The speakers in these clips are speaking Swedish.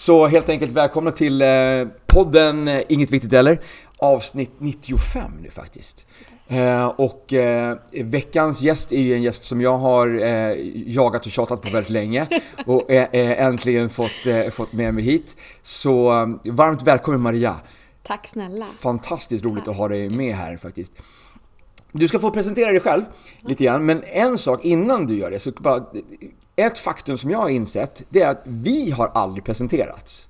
Så helt enkelt välkomna till eh, podden eh, Inget Viktigt Eller, avsnitt 95 nu faktiskt. Eh, och eh, veckans gäst är ju en gäst som jag har eh, jagat och tjatat på väldigt länge och äntligen fått, eh, fått med mig hit. Så varmt välkommen Maria! Tack snälla! Fantastiskt roligt att ha dig med här faktiskt. Du ska få presentera dig själv lite grann, men en sak innan du gör det, så bara, ett faktum som jag har insett, det är att vi har aldrig presenterats.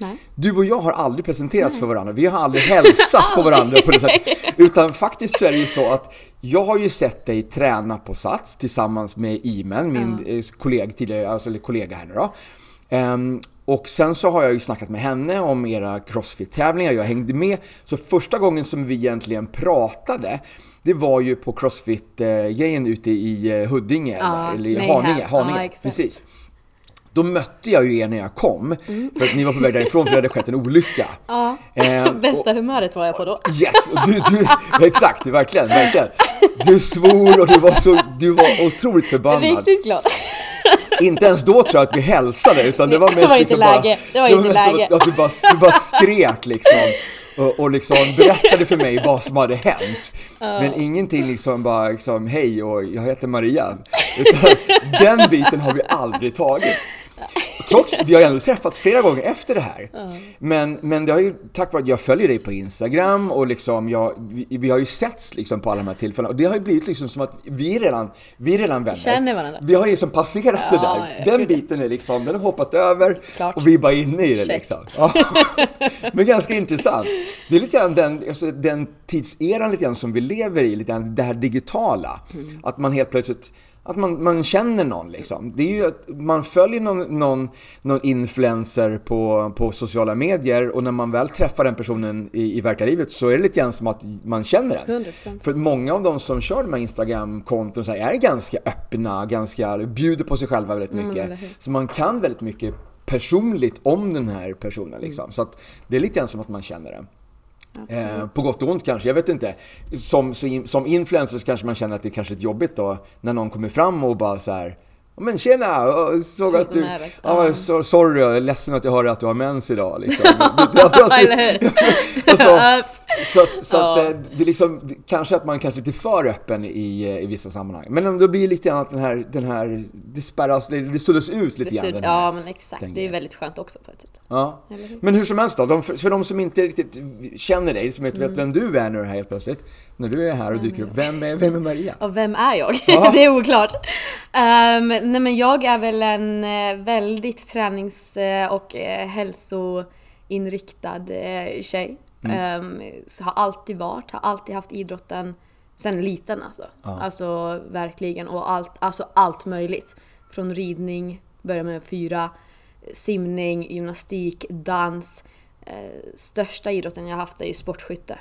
Nej. Du och jag har aldrig presenterats för varandra, vi har aldrig hälsat på varandra på det sättet. Utan faktiskt så är det ju så att jag har ju sett dig träna på Sats tillsammans med Imen, min ja. kollega, tidigare, alltså, eller kollega här nu då. Um, och sen så har jag ju snackat med henne om era crossfit-tävlingar, jag hängde med. Så första gången som vi egentligen pratade, det var ju på crossfit-grejen ute i eh, Huddinge, Ja, eller Haninge. Haninge Ja, precis. Då mötte jag ju er när jag kom, Mm. för att ni var på väg därifrån för det hade skett en olycka. Ja, Ehm, bästa humöret var jag på då. Yes! Och du, du, exakt, verkligen, verkligen. Du svor och du var, så, du var otroligt förbannad. Riktigt glad. Inte ens då tror jag att vi hälsade, utan det var Det mest var inte liksom bara, läge. Det var inte läge. Att du bara, du bara skrek liksom. Och, och liksom berättade för mig vad som hade hänt. Men ingenting liksom bara liksom, hej och jag heter Maria. Utan den biten har vi aldrig tagit. Trots, vi har ändå träffats flera gånger efter det här. Men, men det har ju, tack vare att jag följer dig på Instagram och liksom jag, vi, vi har ju setts liksom på alla de här tillfällena. Och det har ju blivit liksom som att vi redan, vi är redan vänner. Känner varandra. Vi har ju liksom passerat det Ja, där. ja, Den biten är liksom, den har hoppat över Klart. och vi är bara inne i det Check. liksom. Ja. Men ganska intressant. Det är lite grann den, alltså, den tidseran lite grann som vi lever i, lite grann det här digitala. Mm. Att man helt plötsligt att man, man känner någon liksom. Det är ju att man följer någon, någon, någon influencer på, på sociala medier och när man väl träffar den personen i, i verkliga livet så är det lite grann som att man känner den. 100%. För många av de som kör de här Instagram-konton så här är ganska öppna, ganska, bjuder på sig själva väldigt Mm, mycket. hur. så man kan väldigt mycket personligt om den här personen liksom. Så att det är lite grann som att man känner den. Eh, på gott och ont kanske, jag vet inte. Som, som influencer kanske man känner att det är kanske är lite jobbigt då när någon kommer fram och bara så här. Men tjena! jag Såg att du... Liksom. Ja, så, sorry, jag är ledsen att jag hörde att du har mens idag. Liksom. Eller hur? så att, så att Ja. eh, det är liksom, kanske att man kanske är lite för öppen i, eh, i vissa sammanhang. Men då blir det lite grann att den här, den här det spärras, det, suddas ut lite grann. här. ja men exakt, det är väldigt skönt också på ett sätt. Ja. Men hur som helst då, de, för de som inte riktigt känner dig, som inte Mm. vet vem du är nu här helt plötsligt. När du är här och dyker upp, vem är, vem är Maria? Och vem är jag? Ja. det är oklart. Um, nej men jag är väl en eh, väldigt tränings eh, och eh, hälsoinriktad tjej. Mm. Um, har alltid varit, har alltid haft idrotten sen liten alltså. Alltså verkligen och allt, alltså allt möjligt. Från ridning, började med fyra, simning, gymnastik, dans. Eh, största idrotten jag haft är ju sportskytte.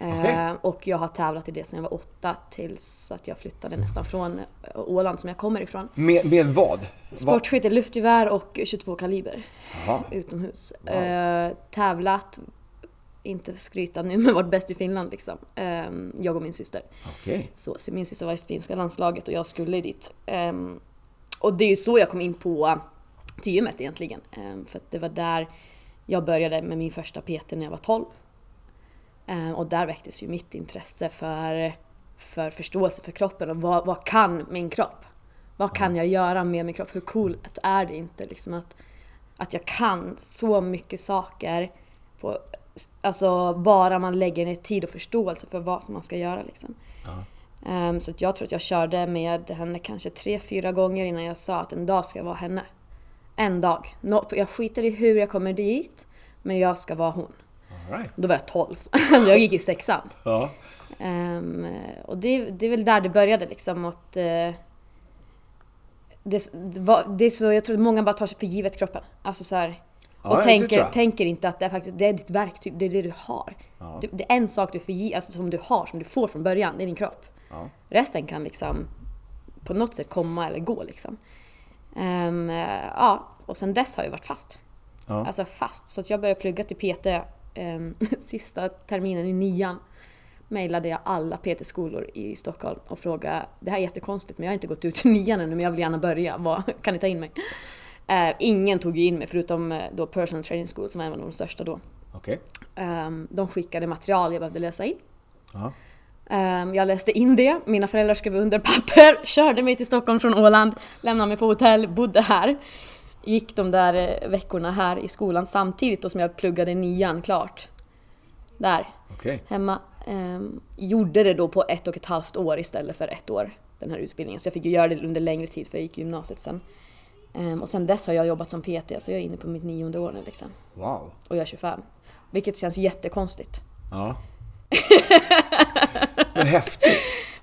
Okej. Eh, och jag har tävlat i det sedan jag var åtta tills att jag flyttade nästan från eh, Åland som jag kommer ifrån. Med, med vad? Sportskytte, luftgevär och 22 kaliber Jaha. utomhus. Eh, tävlat, inte skryta nu men varit bäst i Finland liksom. Eh, jag och min syster. Okej. Så, så min syster var i finska landslaget och jag skulle dit. Ehm, och det är ju så jag kom in på till gymmet egentligen. Ehm, för att det var där jag började med min första PT när jag var 12. Ehm, och där väcktes ju mitt intresse för, för förståelse för kroppen och vad, vad kan min kropp? Vad kan jag göra med min kropp? Hur coolt är det inte liksom att, att jag kan så mycket saker på, alltså bara man lägger ner tid och förståelse för vad som man ska göra liksom. Ehm, så jag tror att jag körde med henne kanske tre, fyra gånger innan jag sa att en dag ska jag vara henne. En dag. Nå- Jag skiter i hur jag kommer dit, men jag ska vara hon. Right. Då var jag 12. jag gick i sexan. Ja. Ehm, och det, det är väl där det började liksom att... eh, det, det, var, det är så, jag tror att många bara tar sig för givet kroppen. Alltså så här, Ja, och tror tänker, tänker inte att det är faktiskt det är ditt verktyg, det är det du har. Du, det är en sak du får ge, alltså som du har, som du får från början, det är din kropp. Ja. Resten kan liksom på något sätt komma eller gå liksom. Eh, ja, och sen dess har jag varit fast. Ja. Alltså fast. Så att jag började plugga till PT ehm, sista terminen i nian. Mailade jag alla PT-skolor i Stockholm och frågade, det här är jättekonstigt men jag har inte gått ut i nian ännu men jag vill gärna börja, Vad, kan ni ta in mig? Eh, ingen tog in mig förutom eh, då Personal Training School som var en av de största då. Okej. Ehm, de skickade material jag behövde läsa in. Ja. Ehm, jag läste in det, mina föräldrar skrev under papper, körde mig till Stockholm från Åland, lämnade mig på hotell, bodde här. Gick de där eh, veckorna här i skolan samtidigt då som jag pluggade nian klart. Där, Okej. hemma. Ehm, gjorde det då på ett och ett halvt år istället för ett år, den här utbildningen. Så jag fick ju göra det under längre tid för jag gick gymnasiet sen. Ehm, och sen dess har jag jobbat som PT, så jag är inne på mitt nionde år nu liksom. Wow. Och jag är 25. Vilket känns jättekonstigt. Ja. Men häftigt.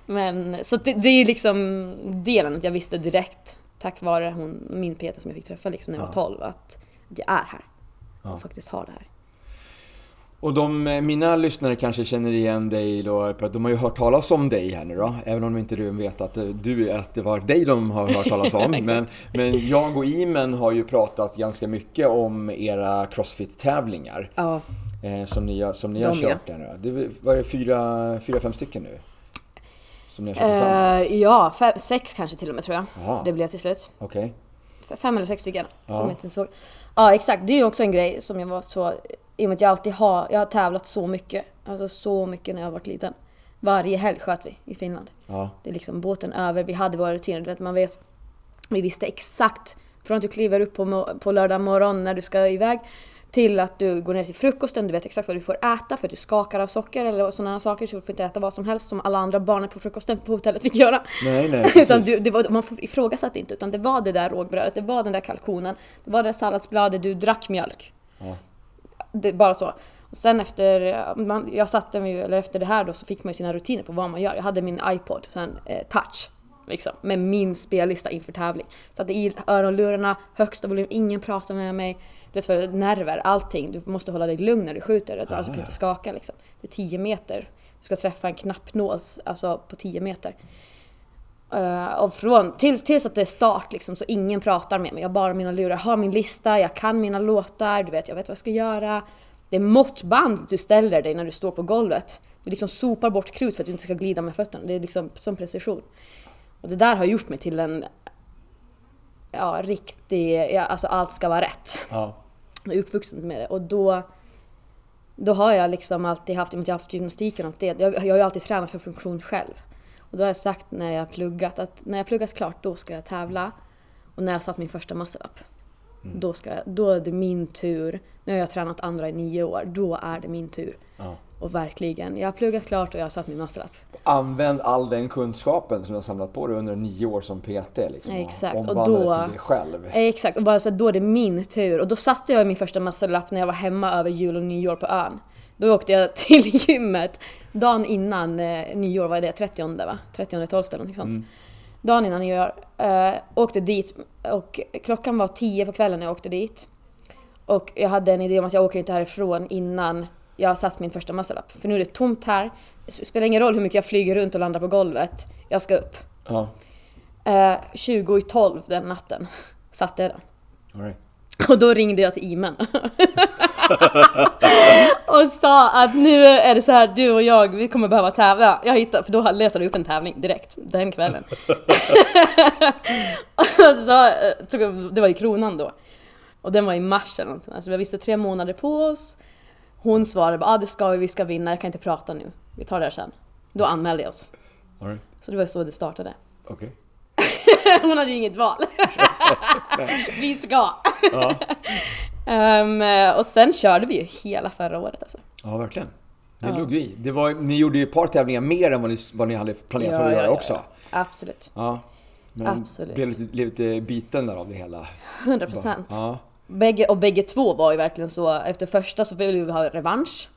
Men så det, det är liksom delen att jag visste direkt tack vare hon, min PT som jag fick träffa liksom när jag var 12 att, jag är här. Ja. Och faktiskt har det här. Och de, eh, mina lyssnare kanske känner igen dig då, för att de har ju hört talas om dig här nu då. Även om inte du vet att, eh, du, att det var dig de har hört talas om. Men, men jag och Imen har ju pratat ganska mycket om era Crossfit-tävlingar. Ja, Eh, som ni, har- som ni har De, ja. kört där nu. Det var- fyra, fyra, fem stycken nu? Som ni har kört tillsammans? eh, ja fem, sex kanske till och med tror jag. Jaha. Det blev till slut. Okej. F- Fem eller sex stycken. Ja. Inte ihåg. Ja exakt, det är ju också en grej som jag var så... I och med att jag alltid har, jag har tävlat så mycket. Alltså så mycket när jag varit liten. Varje helg sköt vi i Finland. Ja. Det är liksom båten över, vi hade våra rutiner. Du vet, man vet, vi visste exakt från att du kliver upp på, på lördag morgon när du ska iväg till att du går ner till frukosten, du vet exakt vad du får äta för att du skakar av socker eller sådana saker så du får inte äta vad som helst som alla andra barnen på frukosten på hotellet fick göra. Nej, nej, utan du, det var, man ifrågasatte inte utan det var det där rågbrödet, det var den där kalkonen, det var det där salladsbladet, du drack mjölk. Ja. Det, bara så. Och sen efter, man, jag satte mig ju, eller efter det här då så fick man ju sina rutiner på vad man gör. Jag hade min iPod, sen eh, touch. Liksom, med min spellista inför tävling. Satte i öronlurarna, högsta volym, ingen pratar med mig. Vet för nerver, allting. Du måste hålla dig lugn när du skjuter, alltså du kan inte skaka liksom. Det är 10 meter. Du ska träffa en knappnål, alltså på 10 meter. Uh, och från, tills, tills att det är start liksom, så ingen pratar med mig. Jag har bara mina lurar, jag har min lista, jag kan mina låtar, du vet, jag vet vad jag ska göra. Det är måttband du ställer dig när du står på golvet. Du liksom sopar bort krut för att du inte ska glida med fötterna. Det är liksom som precision. Och det där har gjort mig till en ja, riktig, ja, alltså allt ska vara rätt. Ja. Jag är uppvuxen med det och då då har jag liksom alltid haft, jag har haft gymnastiken och allt det, jag, jag har ju alltid tränat för funktion själv. Och då har jag sagt när jag har pluggat att när jag pluggat klart då ska jag tävla. Och när jag satt min första muscle up. Då, ska jag, då är det min tur. Nu har jag tränat andra i nio år, då är det min tur. Ja. Och verkligen, jag har pluggat klart och jag har satt min up. Använd all den kunskapen som du har samlat på dig under nio år som PT. Liksom, Ja, exakt. Och då- till dig själv. Eh, Exakt, och bara så då är det min tur. Och då satte jag min första up när jag var hemma över jul och nyår på ön. Då åkte jag till gymmet dagen innan eh, nyår, vad är det? 30 va? 30 12 eller någonting sånt. Dagen innan nyår. Eh, åkte dit och klockan var 10 på kvällen när jag åkte dit. Och jag hade en idé om att jag åker inte härifrån innan jag har satt min första muscle up. För nu är det tomt här. Det spelar ingen roll hur mycket jag flyger runt och landar på golvet. Jag ska upp. Ja. Eh, 20 i 12 den natten satte jag den. All right. Och då ringde jag till Imen. och sa att nu är det så här, du och jag, vi kommer behöva tävla. Jag hittade, för då letade jag upp en tävling direkt, den kvällen. och så, eh, det var i Kronan då. Och den var i mars eller någonting. Så vi visste tre månader på oss. Hon svarade bara, ah, det ska vi, vi ska vinna, jag kan inte prata nu. Vi tar det här sen. Då anmälde jag oss. Right. Så det var så det startade. Okej. Hon hade ju inget val. vi ska! Ja. Ehm, och sen körde vi ju hela förra året alltså. ja, verkligen. Det låg i. Det var, ni gjorde ju ett par tävlingar mer än vad ni, vad ni hade planerat för att göra också. Absolut. Ja. Men Absolut. blev lite, lite biten där av det hela. 100 procent. Ja. Bägge, och bägge två var ju verkligen så, efter första så ville vi ha revansch.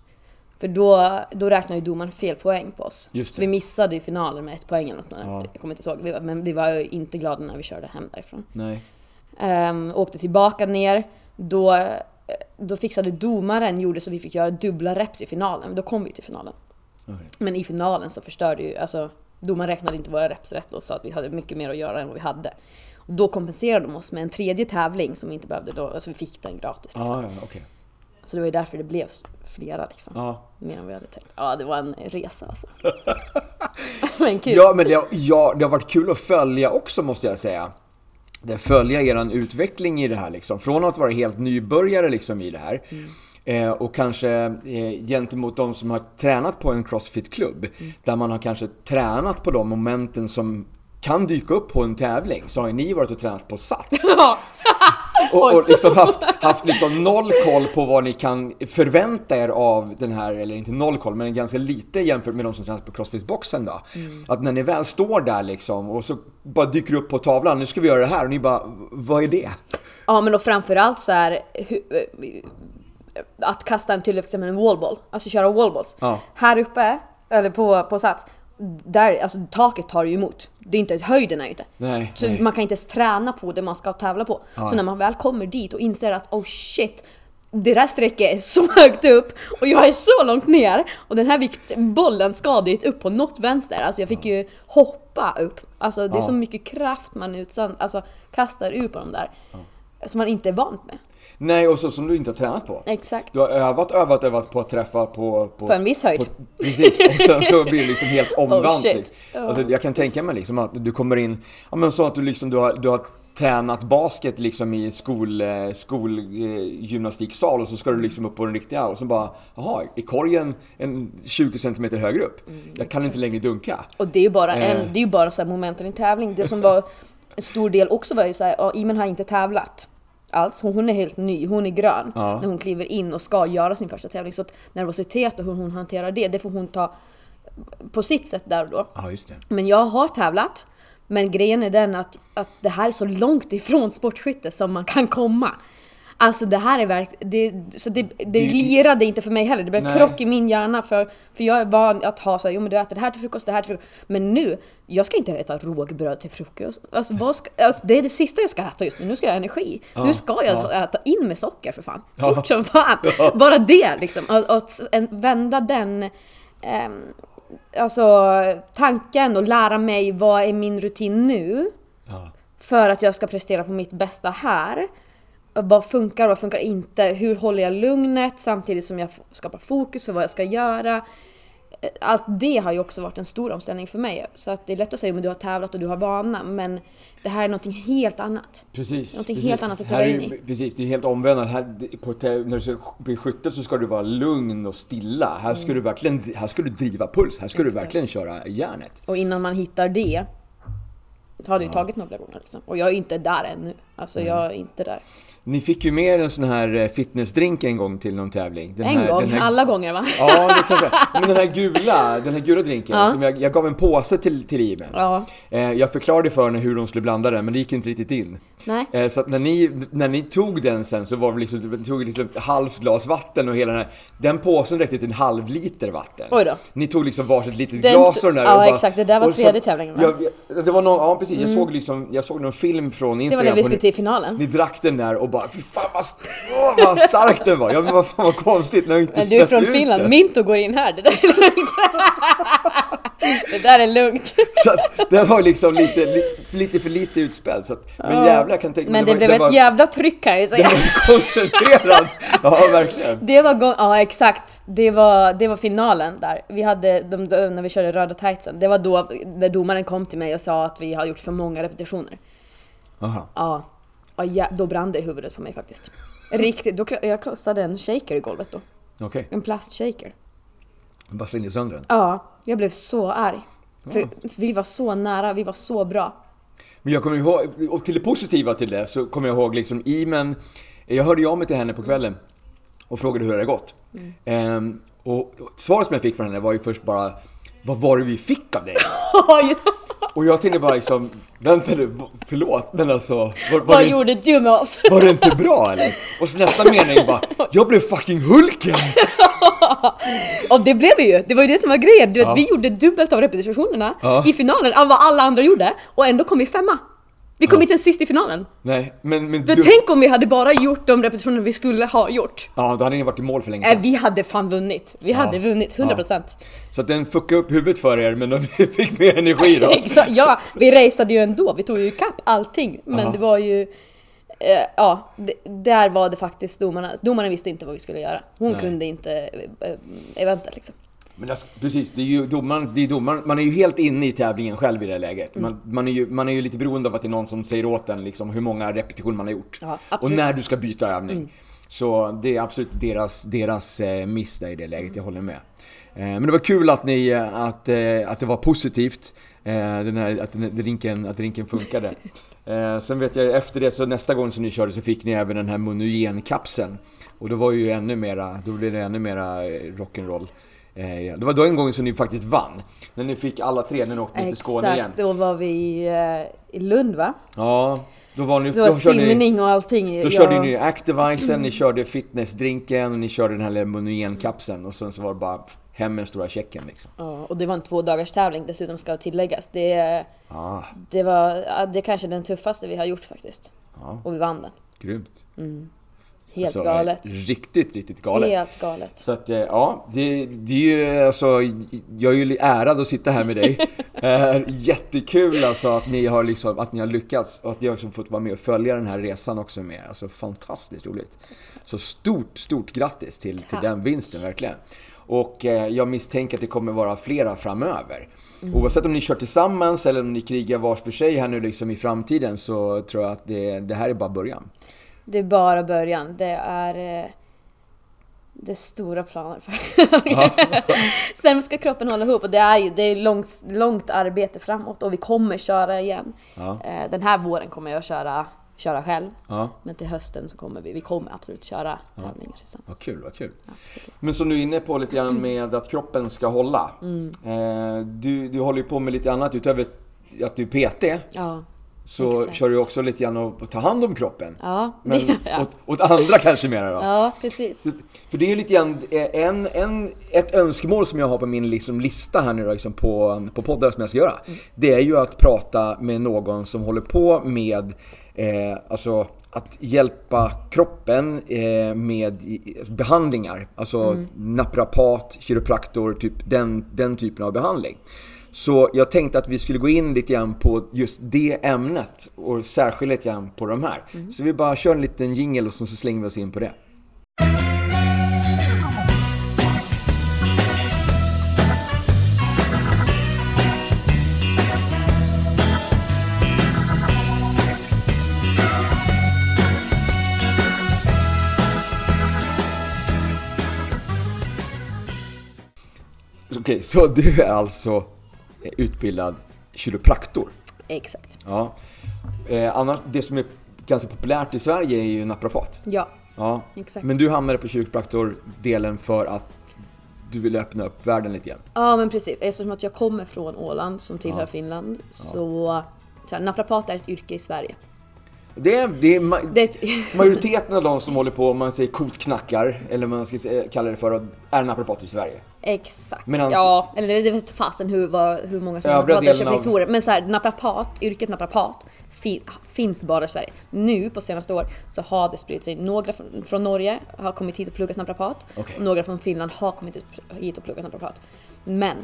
För då, då räknade ju domaren fel poäng på oss. Så vi missade ju finalen med ett poäng eller något sånt. Ja. Jag kommer inte ihåg. Vi var- Men vi var ju inte glada när vi körde hem därifrån. Nej. Ehm, åkte tillbaka ner. Då, då fixade domaren, gjorde så vi fick göra dubbla reps i finalen. Då kom vi till finalen. Okej. Men i finalen så förstörde ju, alltså domaren räknade inte våra reps rätt och sa att vi hade mycket mer att göra än vad vi hade. Och då kompenserade de oss med en tredje tävling som vi inte behövde då, alltså vi fick den gratis. Liksom. Ja, ja, okej. Så det var ju därför det blev flera liksom. Ja. Mer än vad vi hade tänkt. Ja, det var en resa alltså. Men kul. Ja, men det, har- ja, det har varit kul att följa också måste jag säga. där följa eran utveckling i det här liksom. Från att vara helt nybörjare liksom i det här. Eh, och kanske eh, gentemot de som har tränat på en crossfit-klubb. Där man har kanske tränat på de momenten som kan dyka upp på en tävling. Så har ni varit och tränat på sats. Och, och liksom haft, haft liksom noll koll på vad ni kan förvänta er av den här, eller inte noll koll, men ganska lite jämfört med de som tränat på Crossfit-boxen då. Att när ni väl står där liksom och så bara dyker upp på tavlan, nu ska vi göra det här och ni bara, vad är det? Ja men och framförallt så är hu- eh, att kasta en till exempel en wallball, alltså köra wallballs. Ja. Här uppe, eller på, på sats, där, alltså taket tar ju emot. Det är inte, höjden är ju inte. Nej, så nej. man kan inte ens träna på det man ska tävla på. Så när man väl kommer dit och inser att oh shit, det där strecket är så högt upp och jag är så långt ner och den här viktbollen ska dit upp på något vänster. Alltså jag fick ju hoppa upp. Alltså det är så mycket kraft man utsand, alltså, kastar ut på de där. Som man inte är vant med. Nej, och så som du inte har tränat på. Exakt. Du har övat, övat, övat på att träffa på... På en viss höjd. På, precis, och sen så blir det liksom helt omvänt. Oh, shit. liksom. Alltså, jag kan tänka mig liksom att du kommer in, ja men så att du liksom, du har, du har tränat basket liksom i skol, eh, skol eh, och så ska du liksom upp på den riktiga och så bara, jaha, är korgen en 20 cm högre upp? jag kan inte längre dunka. Och det är ju bara, en, Eh. det är bara så här momenten i tävling. Det som var en stor del också var ju såhär, ja, Imen har inte tävlat alls. Hon, hon är helt ny, hon är grön Ja. när hon kliver in och ska göra sin första tävling. Så att nervositet och hur hon hanterar det, det får hon ta på sitt sätt där och då. Ja, just det. Men jag har tävlat. Men grejen är den att, att det här är så långt ifrån sportskytte som man kan komma. Alltså det här är verkligen... Det, så det, det Det- lirade inte för mig heller. Det blev Nej. krock i min hjärna för, för jag är van att ha så här, jo men du äter det här till frukost, det här till frukost. Men nu, jag ska inte äta rågbröd till frukost. Alltså, vad ska, alltså det är det sista jag ska äta just nu. Nu ska jag ha energi. nu ska jag ja. äta in med socker för fan. Ja. Fort som fan. Ja. Bara det liksom. Att, att vända den... ehm, alltså tanken och lära mig vad är min rutin nu Ja. för att jag ska prestera på mitt bästa här. Vad funkar och vad funkar inte? Hur håller jag lugnet samtidigt som jag skapar fokus för vad jag ska göra? Allt det har ju också varit en stor omställning för mig. Så att det är lätt att säga att du har tävlat och du har vana, men det här är någonting helt annat. Precis. Någonting precis. helt annat att Här kliva är in i. Precis, det är helt omvänt. Här, på, när du ska bli skytte så ska du vara lugn och stilla. Här ska du verkligen här ska du driva puls. Här ska du Mm. Exakt. verkligen köra järnet. Och innan man hittar det har det ju tagit några gånger liksom. Och jag är inte där ännu. Alltså jag är inte där. Ni fick ju med er en sån här eh, fitnessdrink en gång till någon tävling. Den En här, gång, här, alla gånger va? Ja, det kanske. Men den här gula, den här gula drinken Ja. som jag, jag gav en påse till, till Iben. Ja. Eh, jag förklarade för henne hur de skulle blanda den, men det gick inte riktigt in. Nej. Eh, så att när ni, när ni tog den sen så var det liksom, ni tog liksom ett halvt glas vatten och hela den här, den påsen räckte till en halv liter vatten. Oj då. Ni tog liksom varsitt litet Den glas och den där ja, och bara, exakt. Det där var tredje tävlingen, va? Mm. Jag, det var någon, ja precis, jag såg liksom, jag såg någon film från Det var Instagram när vi skulle till finalen. ni drack den där och bara fy fan vad, st- åh, vad stark den var! Ja men vad fan vad konstigt när jag inte Men du är från Finland. Minto går in här, det där är lugnt. det där är lugnt. Så att den var liksom lite, lite, lite för lite utspädd. Så att, men jävlar jag kan tänka Men det det var, blev den ett var, jävla tryck kan jag ju säga. var koncentrerad! Ja verkligen. Det var ja exakt. Det var, det var finalen där. Vi hade, de, de, när vi körde röda tightsen. Det var då när domaren kom till mig och sa att vi har gjort för många repetitioner. Aha. Ja, ja ja, då brann det i huvudet på mig faktiskt. Riktigt, då, jag krossade en shaker i golvet då. Okej, En plastshaker. jag bara slängde sönder den. Ja, jag blev så arg. För vi var så nära, vi var så bra. Men jag kommer ihåg, och till det positiva till det så kommer jag ihåg liksom Imen, jag hörde ju av mig till henne på kvällen och frågade hur det hade gått. Mm. Ehm, och svaret som jag fick från henne var ju först bara Vad var det vi fick av dig? Och jag tänkte bara liksom, vänta nu, förlåt men alltså var, var, Vad det, gjorde du med oss? var det inte bra eller? Och så nästa mening bara, jag blev fucking Hulken! Och det blev vi ju! Det var ju det som var grejen. Du vet, Ja. Vi gjorde dubbelt av repetitionerna Ja. i finalen av vad alla andra gjorde och ändå kom vi femma. Vi kom inte ens sist i finalen. Nej, men, men Du, tänk om vi hade bara gjort de repetitioner vi skulle ha gjort. Ja, då hade ni varit i mål för länge Äh, sedan. vi hade fan vunnit. Vi hade vunnit, 100%. Så att den fuckade upp huvudet för er, men de fick mer energi då. Exakt, ja, vi raceade ju ändå. Vi tog ju ikapp allting. Men Ja. det var ju... Eh, ja, det, där var det faktiskt domarna. Domaren visste inte vad vi skulle göra. Hon Nej. kunde inte eh, eventet liksom. Men det, precis, det är ju domaren, det är domaren, man är ju helt inne i tävlingen själv i det läget. Mm. Man, man, är ju, man är ju lite beroende av att det är någon som säger åt en liksom, hur många repetitioner man har gjort. Ja, och. Mm. när du ska byta övning. Så det är absolut deras, deras eh, miss där i det läget, jag håller med. Eh, men det var kul att, ni, eh, att, eh, att det var positivt. Den här, att, drinken, att drinken funkade. Sen vet jag efter det, så nästa gång som ni körde så fick ni även den här monogenkapseln. Och då var ju ännu mera, då blev det ännu mera rock'n'roll. Eh, det var då en gång som ni faktiskt vann. När ni fick alla tre när ni åkte till Skåne igen. Exakt, då var vi eh, i Lund va? Ja, då var ni... Det var då körde ni- simning och allting. då körde ni Activisen, ni körde fitnessdrinken och ni körde den här lilla monogenkapseln och sen så var det bara hem med den stora checken liksom. Ja, och det var en två dagars tävling dessutom ska tilläggas. Det, Ah, det var det är kanske den tuffaste vi har gjort faktiskt. ja, Och vi vann den. grymt. Helt Alltså, galet. Riktigt, riktigt galet. Helt galet. Så att, eh, ja, det, det är ju alltså, jag är ju ärad att sitta här med dig. Eh, Jättekul alltså att ni har liksom, att ni har lyckats och att jag också fått vara med och följa den här resan också med. Alltså fantastiskt roligt. Så stort, stort grattis till, till den vinsten verkligen. Och eh, jag misstänker att det kommer vara flera framöver. Oavsett om ni kör tillsammans eller om ni krigar vars för sig här nu liksom i framtiden så tror jag att det, det här är bara början. Det är bara början. Det är... eh, Det är stora planer för Sen ska kroppen hålla ihop och det är ju det är långt, långt arbete framåt och vi kommer köra igen. Ja. Eh, Den här våren kommer jag köra, köra själv. Ja, Men till hösten så kommer vi, vi kommer absolut köra tävlingar tillsammans. vad kul, vad kul. Absolut. Men som du är inne på lite grann med att kroppen ska hålla. Mm. Eh, du, du håller ju på med lite annat utöver att du är PT. Ja, Så Exakt. kör du också lite grann och ta hand om kroppen. ja Men åt, åt andra kanske mera då. Ja, precis. För det är ju lite grann eh, en, en, ett önskemål som jag har på min liksom lista här nu då, liksom på, på poddar som jag ska göra. Det är ju att prata med någon som håller på med eh, alltså att hjälpa kroppen eh, med behandlingar. Alltså naprapat, kiropraktor, typ den, den typen av behandling. Så jag tänkte att vi skulle gå in lite grann på just det ämnet och särskilt lite grann på de här. Så vi bara kör en liten jingle och så så slänger vi oss in på det. Okej, så du är alltså utbildad kiropraktor? Exakt. Ja. Eh, annars, det som är ganska populärt i Sverige är ju naprapat. Ja, Ja. exakt. Men du hamnade på kiropraktor-delen för att du ville öppna upp världen lite grann. Ja men precis, eftersom att jag kommer från Åland som tillhör Ja. Finland så, så här, naprapat är ett yrke i Sverige. Det är, det är ma- majoriteten av de som håller på, om man säger kotknackar, eller vad man ska kalla det för, är naprapater i Sverige. exakt. Medans- Ja, eller det vet fasen hur, vad, hur många som är naprapater av- kiropraktorer. Men så här, naprapat, yrket naprapat fi, finns bara i Sverige. Nu på senaste år så har det spridit sig. Några från, från Norge har kommit hit och pluggat naprapat. Okej. Och några från Finland har kommit hit och pluggat naprapat. Men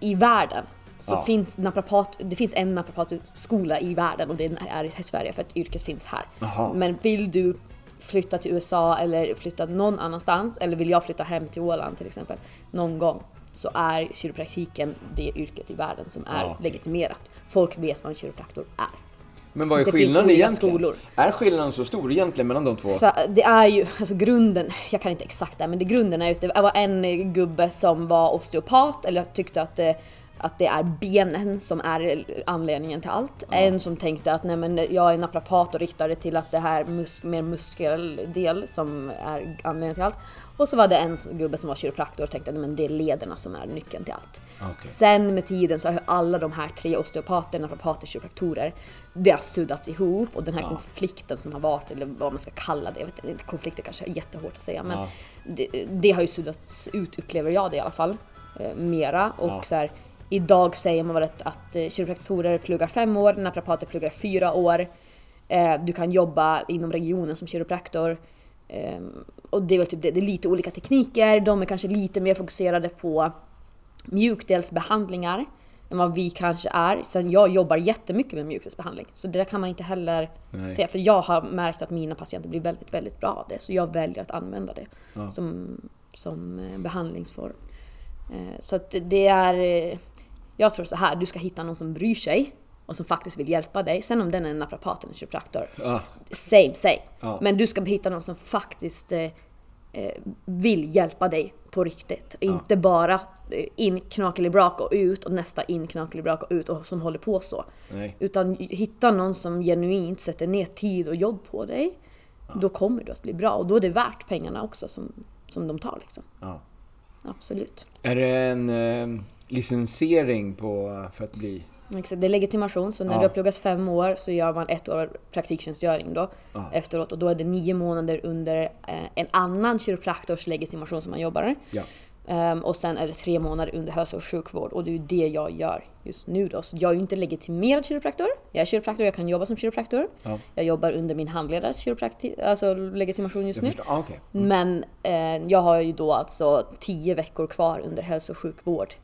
i världen så Ja. finns naprapat, det finns en naprapatskola i världen och det är i Sverige för att yrket finns här. Jaha. Men vill du flytta till USA eller flytta någon annanstans eller vill jag flytta hem till Åland till exempel någon gång så är kiropraktiken det yrket i världen som är Ja. legitimerat. Folk vet vad en kiropraktor är. Men vad är Det skillnaden egentligen? skolor. Är skillnaden så stor egentligen mellan de två? Så det är ju, alltså grunden, jag kan inte exakt det, men det grunden är ju att det var en gubbe som var osteopat eller tyckte att det, att det är benen som är anledningen till allt. En som tänkte att nej men jag är naprapat och riktar det till att det här mus mer muskeldel som är anledningen till allt. Och så var det en gubbe som var kiropraktor och tänkte att nej, men det är lederna som är nyckeln till allt. Okej. Sen med tiden så har alla de här tre osteopater, naprapater, kiropraktorer, det har suddats ihop och den här konflikten som har varit, eller vad man ska kalla det, jag vet inte, konflikter kanske är jättehårt att säga, men Ja. det, det har ju suddats ut, upplever jag det i alla fall, eh, mera. Och Ja. så här, idag säger man väl att, att eh, kiropraktorer pluggar fem år, naprapater pluggar fyra år. Eh, du kan jobba inom regionen som kiropraktor. Eh, och det är väl typ det, det är lite olika tekniker, de är kanske lite mer fokuserade på mjukdelsbehandlingar än vad vi kanske är. Sen jag jobbar jättemycket med mjukdelsbehandling, så det där kan man inte heller Nej. säga. För jag har märkt att mina patienter blir väldigt, väldigt bra av det, så jag väljer att använda det Ja. som, som eh, behandlingsform. Eh, så att det är... Jag tror så här, du ska hitta någon som bryr sig och som faktiskt vill hjälpa dig. Sen om den är en naprapat eller en kiropraktor, Ja. same same. Ja. Men du ska hitta någon som faktiskt eh, eh, vill hjälpa dig på riktigt. Inte bara eh, in knakelibrak och ut och nästa in knakelibrak och ut och som håller på så. Nej. Utan hitta någon som genuint sätter ner tid och jobb på dig. Då kommer du att bli bra och då är det värt pengarna också som, som de tar liksom. Absolut. Är det en eh, licensiering på, för att bli... Exakt, det är legitimation, så när Ja. du har pluggat fem år så gör man ett år praktiktjänstgöring då Ja. efteråt och då är det nio månader under eh, en annan kiropraktors legitimation som man jobbar. Ja. Ehm, och sen är det tre månader under hälso och sjukvård och det är ju det jag gör just nu då. Så jag är ju inte legitimerad kiropraktor. Jag är kiropraktor, jag kan jobba som kiropraktor. Ja. Jag jobbar under min handledares alltså legitimation just nu. Ah, okej. Men eh, jag har ju då alltså tio veckor kvar under hälso och sjukvård.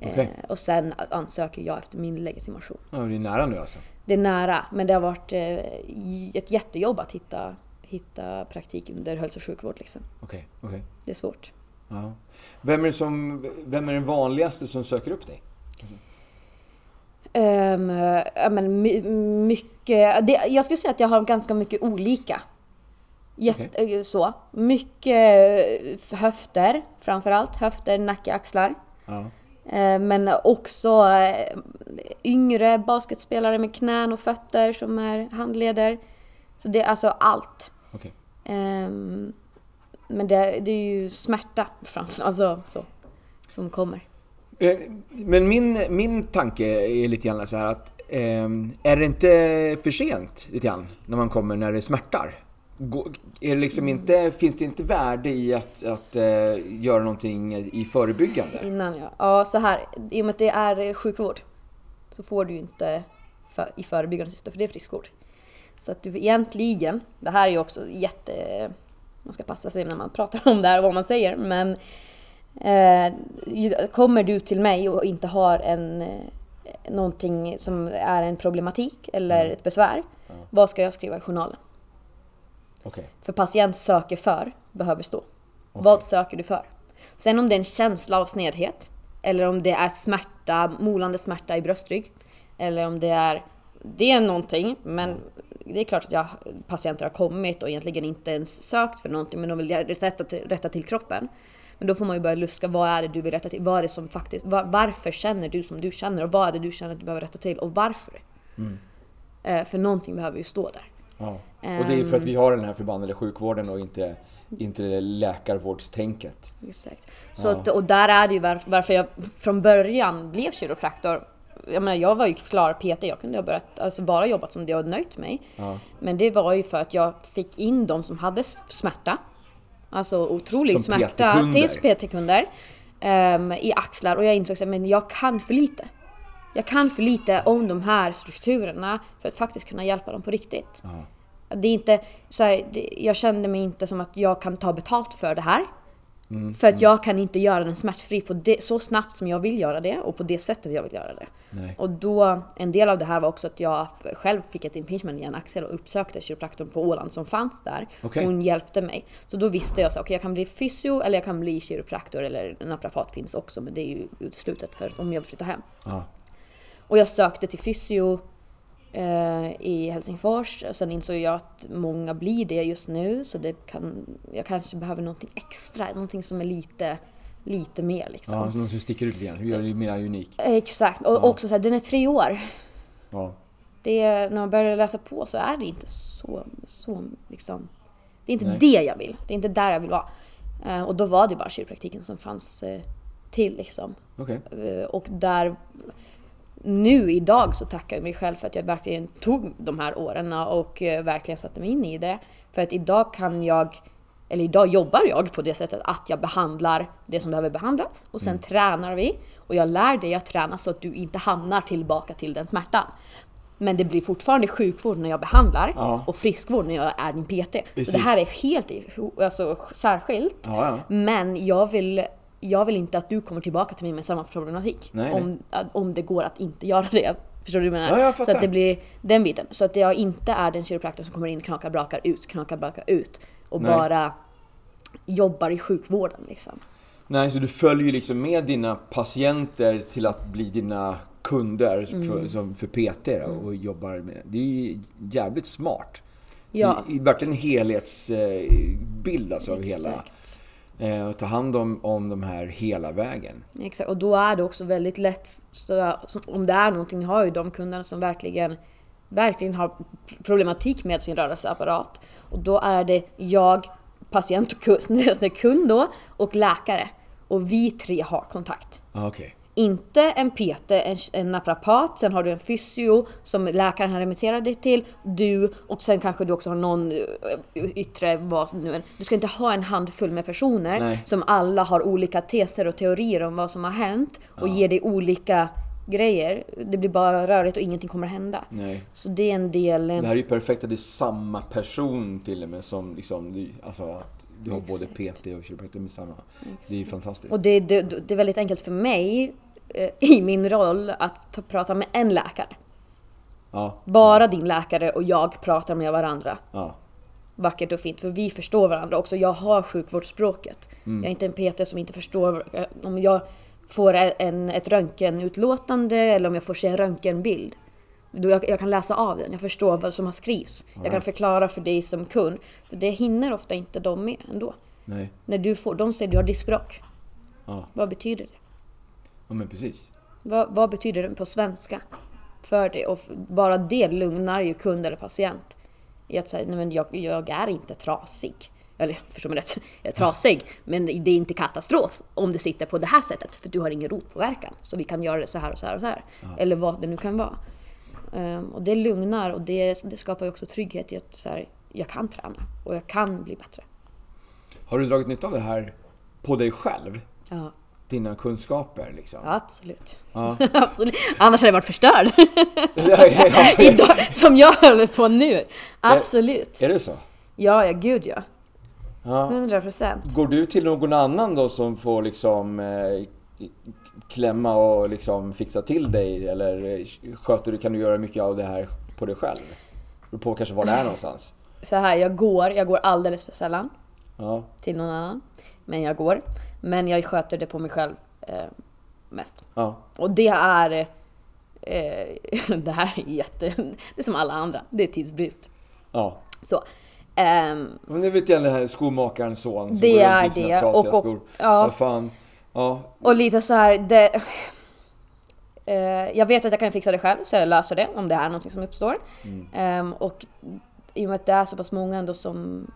Eh, Okej. och sen ansöker jag efter min legitimation. Ja, det är nära nu alltså. Det är nära, men det har varit eh, ett jättejobb att hitta, hitta praktik under hälso och sjukvård. Liksom. Okej, okej. Det är svårt. Ja. Vem, är det som, vem är den vanligaste som söker upp dig? Um, ja, men my, mycket, det, jag skulle säga att jag har ganska mycket olika. Jätte, eh, så. Mycket eh, höfter framförallt. Höfter, nacke, axlar. Ja. Eh, Men också eh, yngre basketspelare med knän och fötter som är handleder. Så det är alltså allt. Okej. Ehm, Men det, det är ju smärta framför, alltså så, som kommer. Eh, Men min, min tanke är lite grann så här att ehm, är det inte för sent lite grann när man kommer när det smärtar? Gå- Är det liksom inte, finns det inte värde i att, att eh, göra någonting i förebyggande? Innan ja. Ja, så här. I och med att det är sjukvård så får du inte för, i förebyggande syfte, för det är friskvård. Så att du egentligen, det här är ju också jätte... Man ska passa sig när man pratar om det här och vad man säger, men eh, kommer du till mig och inte har en eh, någonting som är en problematik eller ett besvär, vad ska jag skriva i journalen? Okej. För patient söker för behöver stå. Vad söker du för? Sen om det är en känsla av snedhet, eller om det är smärta, molande smärta i bröstrygg, eller om det är det är någonting, men det är klart att jag, patienter har kommit och egentligen inte ens sökt för någonting, men de vill rätta till, rätta till kroppen. Men då får man ju börja luska, vad är det du vill rätta till? Vad är det som faktiskt, var, varför känner du som du känner? Och vad är det du känner att du behöver rätta till? Och varför? Eh, för någonting behöver ju stå där. Ja. Och det är för att vi har den här förbannade sjukvården och inte, inte läkarvårdstänket. Exakt. Så att, och där är det ju varf- varför jag från början blev kiropraktor. Jag menar, jag var ju klar PT, jag kunde ha börjat, alltså bara jobbat som det och nöjt mig. Ja. Men det var ju för att jag fick in de som hade smärta. Alltså otrolig Som smärta. PT-kunder. Till PT-kunder. ehm, I axlar och jag insåg att jag kan för lite. Jag kan för lite om de här strukturerna för att faktiskt kunna hjälpa dem på riktigt. Ja. Det är inte, så här, det, jag kände mig inte som att jag kan ta betalt för det här. Mm, för att jag kan inte göra den smärtfri på det, så snabbt som jag vill göra det och på det sättet jag vill göra det. Nej. Och då, en del av det här var också att jag själv fick ett impingement i en axel och uppsökte kiropraktorn på Åland som fanns där. Okej. Hon hjälpte mig. Så då visste jag så okej jag kan bli fysio eller jag kan bli kiropraktor eller naprapat finns också men det är ju uteslutet för om jag vill flytta hem. Ja. Och jag sökte till fysio eh, i Helsingfors. Sen insåg jag att många blir det just nu så det kan, jag kanske behöver någonting extra, någonting som är lite, lite mer liksom. Ja, så någon som sticker ut lite grann. Gör det mer unik. Exakt, och också så här, den är tre år. Ja. Det är, när man börjar läsa på så är det inte så, så liksom, det är inte Nej. det jag vill. Det är inte där jag vill vara. Eh, och då var det bara kiropraktiken som fanns eh, till liksom. Eh, Och där nu idag så tackar jag mig själv för att jag verkligen tog de här åren och eh, verkligen satte mig in i det. För att idag kan jag, eller idag jobbar jag på det sättet att jag behandlar det som behöver behandlas och sen tränar vi. Och jag lär dig att träna så att du inte hamnar tillbaka till den smärtan. Men det blir fortfarande sjukvård när jag behandlar Ja. och friskvård när jag är din PT. Så Precis. det här är helt alltså, särskilt. Ja, ja. Men jag vill, jag vill inte att du kommer tillbaka till mig med samma problematik. Nej, nej. om, om det går att inte göra det. Förstår du vad jag Ja, menar? jag så att det blir den biten. Så att jag inte är den kiropraktorn som kommer in, knakar, brakar ut, knakar, brakar ut. Och Nej. bara jobbar i sjukvården liksom. Nej, så du följer liksom med dina patienter till att bli dina kunder Mm. för, som för PT då, och jobbar med det. är ju jävligt smart. Ja. Det är verkligen en helhetsbild alltså av hela... Eh, och ta hand om, om de här hela vägen. Exakt, och då är det också väldigt lätt, så, om det är någonting, har ju de kunderna som verkligen, verkligen har problematik med sin rörelseapparat. Och då är det jag, patient och kund, kund då, och läkare. Och vi tre har kontakt. Ah, Okej. Inte en PT, en, en naprapat, sen har du en fysio som läkaren har remitterat dig till, du och sen kanske du också har någon eh, yttre, vad nu. Du ska inte ha en handfull med personer Nej. som alla har olika teser och teorier om vad som har hänt och ger dig olika grejer. Det blir bara rörigt och ingenting kommer hända. Nej. Så det är en del... eh, Det här är ju perfekt att det är samma person till och med som liksom, alltså att du har både PT och kiropraktor med samma. Det är ju fantastiskt. Och det, det, det är väldigt enkelt för mig i min roll att ta, prata med en läkare. Ja, Bara din läkare och jag pratar med varandra. ja, vackert och fint för vi förstår varandra också. Jag har sjukvårdsspråket. Mm. Jag är inte en PT som inte förstår. eh, Om jag får en, ett röntgenutlåtande eller om jag får se en röntgenbild. Då jag, jag kan läsa av den, jag förstår vad som har skrivs. Jag kan förklara för dig som kund. För det hinner ofta inte de med ändå. nej, När du får, de säger du har diskbråck. ja, Vad betyder det? Ja men precis. Vad, vad betyder det på svenska för dig? Och bara det lugnar ju kund eller patient. I att säga, nej men jag, jag är inte trasig. Eller förstå mig rätt, jag är trasig. Men det är inte katastrof om det sitter på det här sättet. För du har ingen rotpåverkan. Så vi kan göra det så här och så här och så här. Eller vad det nu kan vara. Ehm, och det lugnar och det, det skapar ju också trygghet i att så här, jag kan träna. Och jag kan bli bättre. Har du dragit nytta av det här på dig själv? Ja, Dina kunskaper liksom? absolut. Ja. absolut. Annars hade jag varit förstörd. Idag, som jag håller på nu. Absolut. Är det så? Ja, ja gud ja. Ja. 100 procent. Går du till någon annan då som får liksom eh, klämma och liksom fixa till dig? Eller eh, sköter du, kan du göra mycket av det här på dig själv? Det beror på kanske var det är någonstans. Så här, jag går, jag går alldeles för sällan Ja, till någon annan. Men jag går. Men jag sköter det på mig själv eh, mest. ja, Och det är... Eh, det här är jätte... Det är som alla andra. Det är tidsbrist. ja. Så. Ehm, Men det vet jag det här skomakarens son som Det går runt i sina det. trasiga Och- och- skor. ja. Vad fan. Ja, Och lite så här, det... Eh, jag vet att jag kan fixa det själv, så jag löser det om det är någonting som uppstår. Ehm, och i och med att det är så pass många ändå som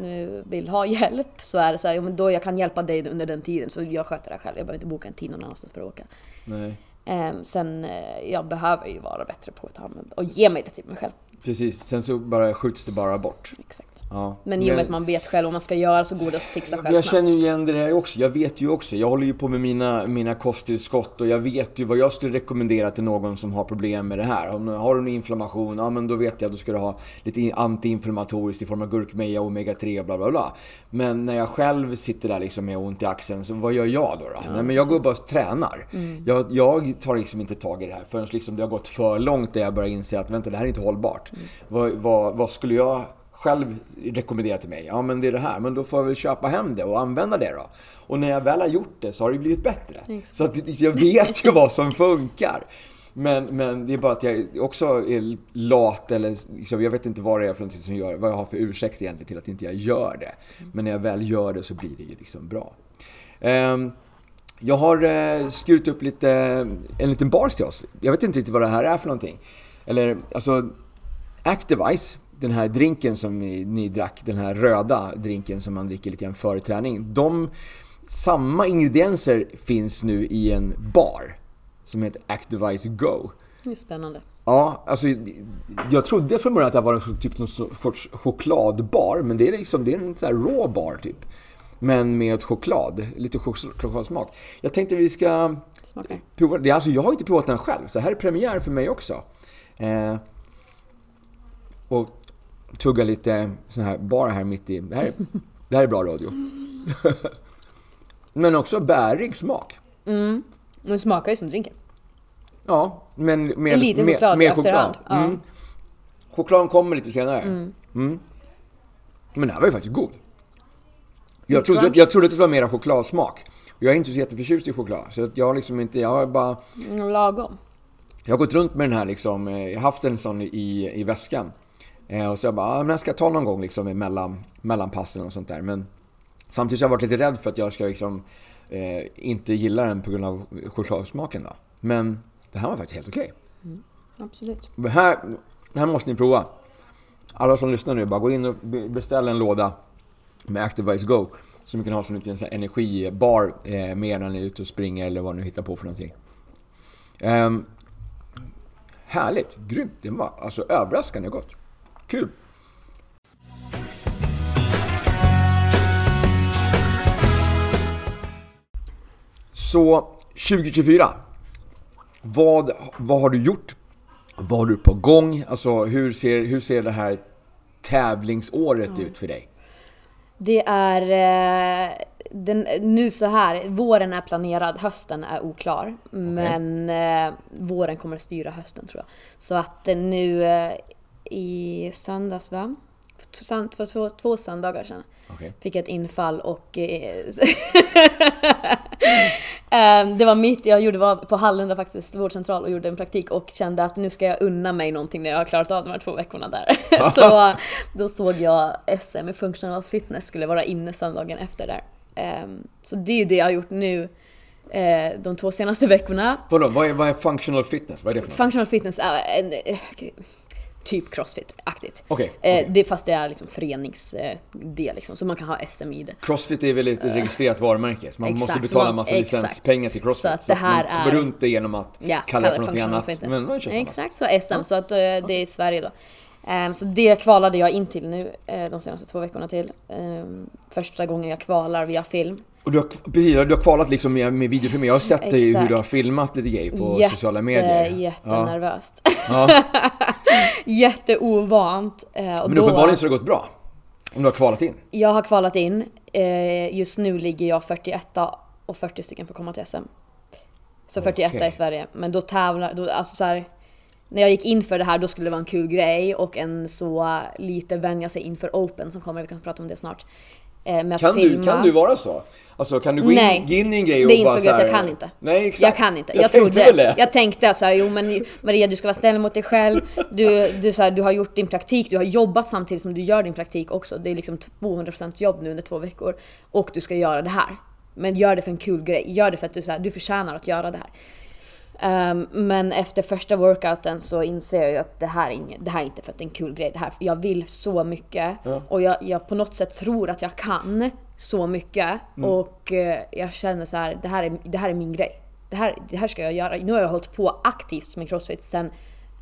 nu vill ha hjälp så är det så här, jo, men då jag kan hjälpa dig under den tiden så jag sköter det själv. Jag behöver inte boka en tid någon annanstans för att åka. nej. Ehm, sen, eh, jag behöver ju vara bättre på att använda och ge mig det till mig själv. Precis, sen så bara skjuts det bara bort. Exakt. Ja. Men i och med att man vet själv vad man ska göra så går det att fixa själv Jag snabbt. känner ju igen det här också. Jag vet ju också. Jag håller ju på med mina, mina kosttillskott och jag vet ju vad jag skulle rekommendera till någon som har problem med det här. Om, har du en inflammation, ja men då vet jag att du ska ha lite in- antiinflammatoriskt i form av gurkmeja, omega-3 och bla bla bla. Men när jag själv sitter där liksom med ont i axeln, så vad gör jag då? då? Nej, men jag går bara och tränar. Jag, jag tar liksom inte tag i det här förrän liksom det har gått för långt där jag börjar inse att vänta, det här är inte hållbart. Vad, vad, vad skulle jag själv rekommenderar till mig. Ja men det är det här, men då får jag väl köpa hem det och använda det då. Och när jag väl har gjort det så har det blivit bättre. Exakt. Så att jag vet ju vad som funkar. Men, men det är bara att jag också är lat eller liksom, jag vet inte vad det är för någonting som gör, vad jag har för ursäkt egentligen till att inte jag gör det. Men när jag väl gör det så blir det ju liksom bra. Ehm, jag har eh, skurit upp lite, en liten bars till oss. Jag vet inte riktigt vad det här är för någonting. Eller, alltså, Activise, den här drinken som ni, ni drack, den här röda drinken som man dricker lite grann före träning. De, samma ingredienser finns nu i en bar som heter Activise Go. Det är spännande. Ja, alltså jag trodde från början att det var en typ någon sorts chokladbar, men det är liksom, det är en sån här raw bar typ. Men med choklad, lite chok- chokladsmak. Jag tänkte vi ska Smakar. prova det. Alltså jag har inte provat den själv, så här är premiär för mig också. Eh, och tugga lite sån här bar här mitt i. Det här, är- det här är bra radio. men också bärig smak. Men det smakar ju som drinken. Ja, men med, Lite med, choklad i med efterhand, choklad. ja. Mm. Chokladen kommer lite senare. Mm. Men den här var ju faktiskt god. Jag trodde, jag trodde att det var mera chokladsmak. Och jag är inte så jätteförtjust i choklad. Så jag har liksom inte, jag har bara... Mm, Lagom. Jag har gått runt med den här liksom, eh, jag har haft en sån i, i väskan. Eh, och så jag bara, ah, men jag ska ta någon gång liksom mellan, mellan passen och sånt där. Men samtidigt har jag varit lite rädd för att jag ska liksom eh, inte gilla den på grund av chokladsmaken då. Men det här var faktiskt helt okej. Absolut. Det här, det här måste ni prova. Alla som lyssnar nu, bara gå in och be- beställ en låda med Activise Go. Som ni kan ha som en sån energibar eh, med när ni är ute och springer eller vad ni hittar på för någonting. Ehm, härligt, grymt. Det var alltså överraskande gott. Kul! Så 2024. Vad, vad har du gjort? Vad har du på gång? Alltså hur ser, hur ser det här tävlingsåret ut för dig? Det är eh, den, nu så här, våren är planerad, hösten är oklar. Men eh, våren kommer att styra hösten tror jag. Så att eh, nu eh, i söndags va? För, två, två söndagar sedan Okej. fick jag ett infall och eh, Ehm, det var mitt, jag gjorde var på Hallunda faktiskt, vårdcentral och gjorde en praktik och kände att nu ska jag unna mig någonting när jag har klarat av de här två veckorna där. så då såg jag SM i functional fitness skulle vara inne söndagen efter där. Ehm, så det är ju det jag har gjort nu eh, de två senaste veckorna. Vadå, vad är, vad är functional fitness? Vad är det för något? Functional fitness är en, eh, typ crossfit-aktigt. Okej, Eh, okej. det, fast det är liksom föreningsdel liksom, så man kan ha SM i det. Crossfit är väl ett registrerat varumärke, så man Exakt, måste så betala man- massa exakt. licenspengar till Crossfit. Så att det här man kommer är- runt det genom att Ja, kalla det för någonting annat. Men man kör. Exakt, så SM. Så att eh, det är i Sverige då. Ehm, så det kvalade jag in till nu eh, de senaste två veckorna till. Ehm, första gången jag kvalar via film. Och du har, precis, du har kvalat liksom med, med videofilmer. Jag har sett dig hur du har filmat lite grejer på Jätte, sociala medier. Jättenervöst. Ja. Jätteovant. Eh, och Men då, uppenbarligen så har det gått bra. Om du har kvalat in. jag har kvalat in. Eh, just nu ligger jag 41 och 40 stycken får komma till SM. Så 41 Okej. i Sverige. Men då tävlar, då, alltså så här, när jag gick in för det här då skulle det vara en kul grej och en så lite vänja sig inför Open som kommer, vi kan prata om det snart. Eh, med att Kan du, filma. kan du vara så? Alltså kan du gå in, Nej. gå in i en grej och Det bara insåg så jag att jag kan inte. Nej exakt. Jag kan inte. Jag, Jag, tänkte trodde, det. jag tänkte så här, jo men Maria du ska vara snäll mot dig själv. Du, du, så här, du har gjort din praktik, du har jobbat samtidigt som du gör din praktik också. Det är liksom 200% jobb nu under två veckor. Och du ska göra det här. Men gör det för en kul grej. Gör det för att du, så här, du förtjänar att göra det här. Ehm, men efter första workouten så inser jag ju att det här är, inget, det här är inte för att det är en kul grej. Det här, jag vill så mycket Ja. och jag, jag på något sätt tror att jag kan så mycket. Och eh, jag känner så här, det här är, det här är min grej. Det här, det här ska jag göra. Nu har jag hållit på aktivt med crossfit sen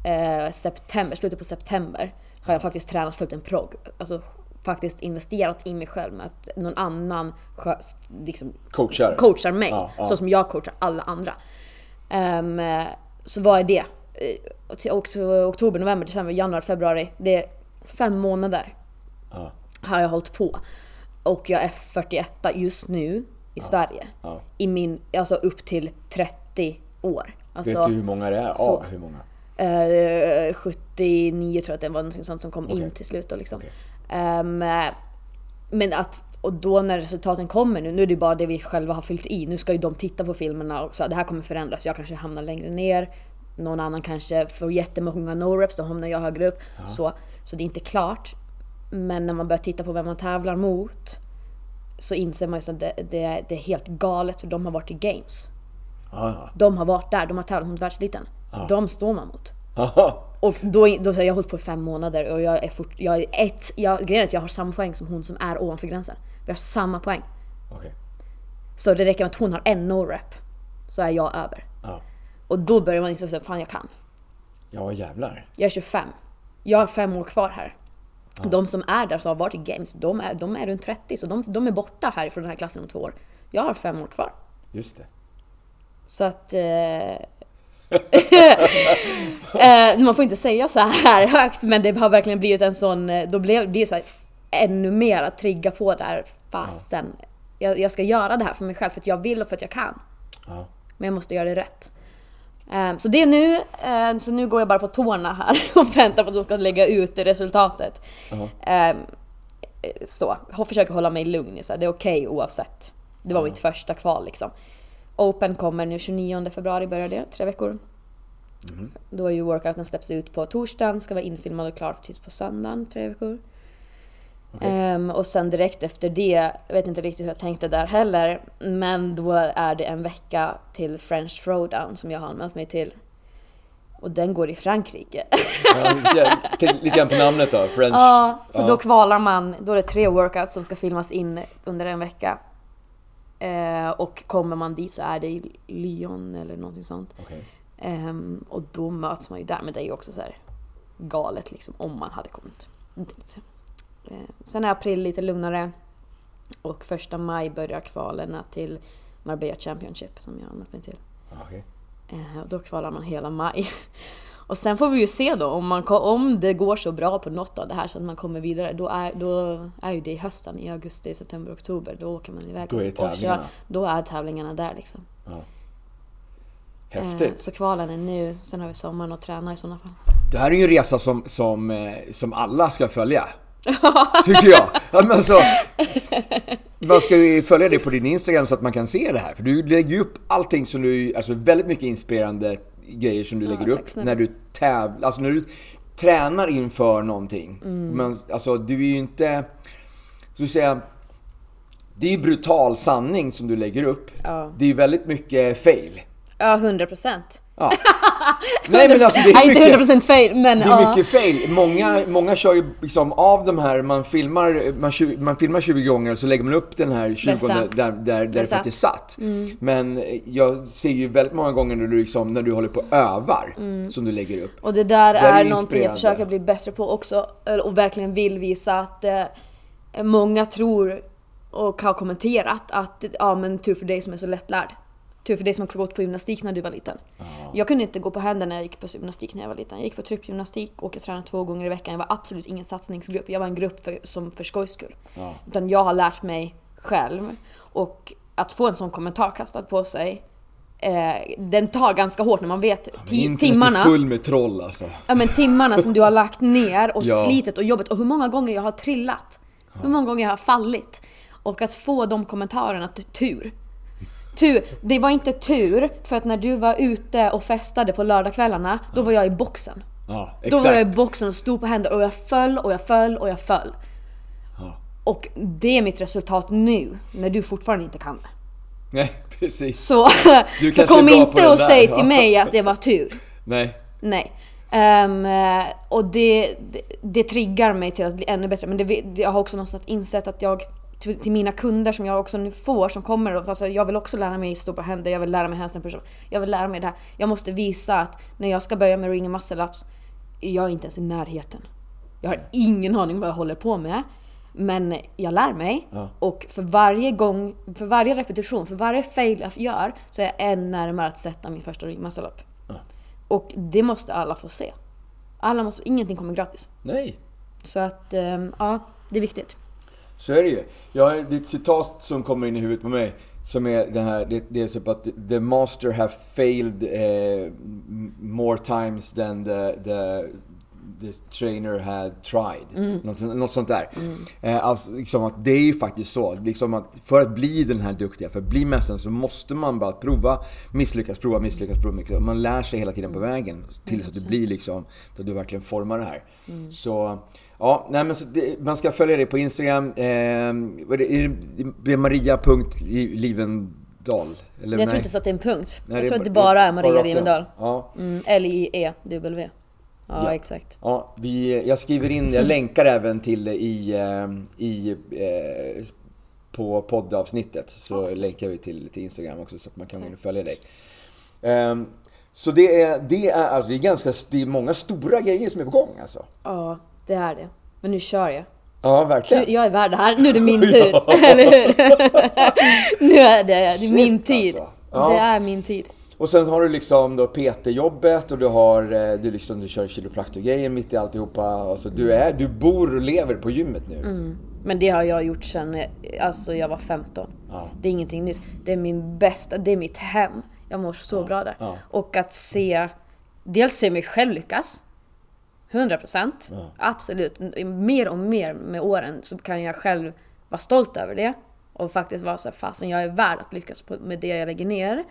eh, september, slutet på september. Har jag faktiskt tränat följt en progg. Alltså faktiskt investerat i mig själv med att någon annan liksom, Coachar. coachar mig. Ja, ja. Så som jag coachar alla andra. Ehm, så vad är det? Eh, oktober, november, december, januari, februari. Det är fem månader Ja. har jag hållit på. Och jag är 41 just nu i Sverige. Ja. I min, alltså upp till 30 år. Alltså, Vet du hur många det är? så- Av hur många? Eh, 79 tror jag att det var något sånt som kom Okej. in till slut. Då, liksom. Okej. Ehm, men att, och då när resultaten kommer nu, nu är det bara det vi själva har fyllt i. Nu ska ju de titta på filmerna och så det här kommer förändras. Jag kanske hamnar längre ner. Någon annan kanske får jättemånga no-reps, då hamnar jag högre upp. Så, så det är inte klart. Men när man börjar titta på vem man tävlar mot så inser man ju att det, det, det är helt galet för de har varit i games. Ja, ja. De har varit där, de har tävlat mot världseliten. De står man mot. Aha. Och då, då så jag har hållit på i fem månader och jag är fort, jag är ett, jag, grejen är att jag har samma poäng som hon som är ovanför gränsen. Vi har samma poäng. Okej. Så det räcker med att hon har en no-rep så är jag över. Ja. Och då börjar man inse att fan jag kan. Ja jävlar. Jag är 25. Jag har fem år kvar här. De som är där som har varit i games, de är, de är runt 30 så de, de är borta härifrån den här klassen om två år. Jag har fem år kvar. Just det. Så att... Eh, eh, man får inte säga så här högt men det har verkligen blivit en sån... eh, Då blev det så här, ännu mer att trigga på där. Fasen. Jag, jag ska göra det här för mig själv för att jag vill och för att jag kan. Ja. Men jag måste göra det rätt. Eh, Så det är nu, eh, så nu går jag bara på tårna här och väntar på att de ska lägga ut resultatet. Eh, eh, så. Jag försöker hålla mig lugn. Så här, det är okej oavsett. Det var mitt första kval liksom. Open kommer nu 29 februari börjar det, tre veckor. Då är ju workouten släpps ut på torsdagen, ska vara infilmad och klar tills på söndagen, tre veckor. Ehm, och sen direkt efter det, jag vet inte riktigt hur jag tänkte där heller, men då är det en vecka till French Throwdown som jag har anmält mig till. Och den går i Frankrike. Ja, lite- grann på namnet då, French. Ja, så Ja. då kvalar man, då är det tre workouts som ska filmas in under en vecka. Eh, och kommer man dit så är det i Lyon eller någonting sånt. Okej. Ehm, och då möts man ju där, men det är ju också så här galet liksom om man hade kommit dit. Eh, sen är april lite lugnare och första maj börjar kvalerna till Marbella Championship som jag har anmält mig till. Ja, okej. Eh, och då kvalar man hela maj. Och sen får vi ju se då om, man, om det går så bra på något av det här så att man kommer vidare. Då är, då är ju det i hösten, i augusti, september, oktober. Då åker man iväg Då är och kör. tävlingarna. Då är tävlingarna där liksom. Ja. Eh, Häftigt. så kvalen är nu, sen har vi sommaren att träna i sådana fall. Det här är ju en resa som, som, som alla ska följa. Tycker jag. Ja, alltså, man ska ju följa dig på din Instagram så att man kan se det här. För du lägger ju upp allting som du, alltså väldigt mycket inspirerande grejer som du lägger tack upp snälla. när du tävlar, alltså när du tränar inför någonting. Mm. Men alltså du är ju inte, så att säga, det är brutal sanning som du lägger upp. Ja. Det är väldigt mycket fail. Ja, 100 procent. Ja. Nej men alltså det är mycket... inte 100 procent fail, men Det är ja. mycket fail. Många, många kör ju liksom av de här, man filmar, man, tju- man filmar 20 gånger och så lägger man upp den här 20 Bästa. där, där, där det faktiskt satt. Men jag ser ju väldigt många gånger när du, liksom, när du håller på och övar som du lägger upp. Och det där Det är är någonting jag försöker bli bättre på också. Och verkligen vill visa att eh, många tror och har kommenterat att ja men tur för dig som är så lättlärd. Tur för dig som också gått på gymnastik när du var liten. Jag kunde inte gå på händer när jag gick på gymnastik när jag var liten. Jag gick på tryckgymnastik och jag tränade två gånger i veckan. Jag var absolut ingen satsningsgrupp. Jag var en grupp för, som för skojs skull. Ja. Utan jag har lärt mig själv. Och att få en sån kommentar kastad på sig, eh, den tar ganska hårt när man vet ti- Internet timmarna. är full med troll alltså. Ja men timmarna som du har lagt ner och Ja. slitet och jobbet och hur många gånger jag har trillat. Hur många gånger jag har fallit. Och att få de kommentarerna till tur. Tur. Det var inte tur för att när du var ute och festade på lördagskvällarna, då var jag i boxen. Ja, Då exakt. var jag i boxen och stod på händer och jag föll och jag föll och jag föll. Ja. Och det är mitt resultat nu, när du fortfarande inte kan det. Nej, precis. Så, så kom inte och där, säg va? till mig att det var tur. Nej. Nej. Eh, och det, det, det triggar mig till att bli ännu bättre. Men det- jag har också någonstans insett att jag till, till mina kunder som jag också nu får, som kommer, och- alltså jag vill också lära mig stå på händer, jag vill lära mig handstand jag vill lära mig det här. Jag måste visa att när jag ska börja med ring and muscle ups, jag är inte ens i närheten. Jag har ingen aning vad jag håller på med. Men jag lär mig Ja. och för varje gång, för varje repetition, för varje fail jag gör så är jag än närmare att sätta min första ring muscle up. Ja. Och det måste alla få se. Alla måste, ingenting kommer gratis. Nej. Så att, ehm, ja, det är viktigt. Så är det ju. Jag har det är ett citat som kommer in i huvudet på mig. Som är den här, det, det är typ att the master have failed eh, more times than the, the, the trainer had tried. Något, sånt- något sånt där. Eh, alltså liksom att det är ju faktiskt så. Liksom att för att bli den här duktiga, för att bli mästaren så måste man bara prova, misslyckas, prova, misslyckas, prova, misslyckas. Man lär sig hela tiden på vägen tills att du blir liksom, då du verkligen formar det här. Så Ja, nej men det, man ska följa dig på Instagram. Eh, det, det- Maria.livendal? Eller jag tror inte så att det är en punkt. Nej, jag tror att det bara- är Maria rakt Rivendal. Ja. Mm, L-I-E-W. Ja, Ja. exakt. Ja, vi, jag skriver in, jag länkar även till i, eh, i eh, på poddavsnittet. Så länkar vi till, till Instagram också så att man kan gå in och följa dig. Ehm, så det är, det är, alltså, det är ganska, det är många stora grejer som är på gång alltså. Ja, det är det. Men nu kör jag. Ja, Nu, verkligen. jag är värd det här. Nu är det min tur. Eller hur? nu är det, det är min tid. alltså. Ja. Det är min tid. Och sen har du liksom då PT-jobbet och du har, eh, du liksom, du kör kiropraktorgrejer mitt i alltihopa. Alltså du är, du bor och lever på gymmet nu. Mm. Men det har jag gjort sedan eh, alltså jag var 15. Ja. Det är ingenting nytt. Det är min bästa, det är mitt hem. Jag mår så bra där. ja. Och att se, dels se mig själv lyckas. 100 procent. Absolut. Mer och mer med åren så kan jag själv vara stolt över det. Och faktiskt vara så här, fasen jag är värd att lyckas med det jag lägger ner.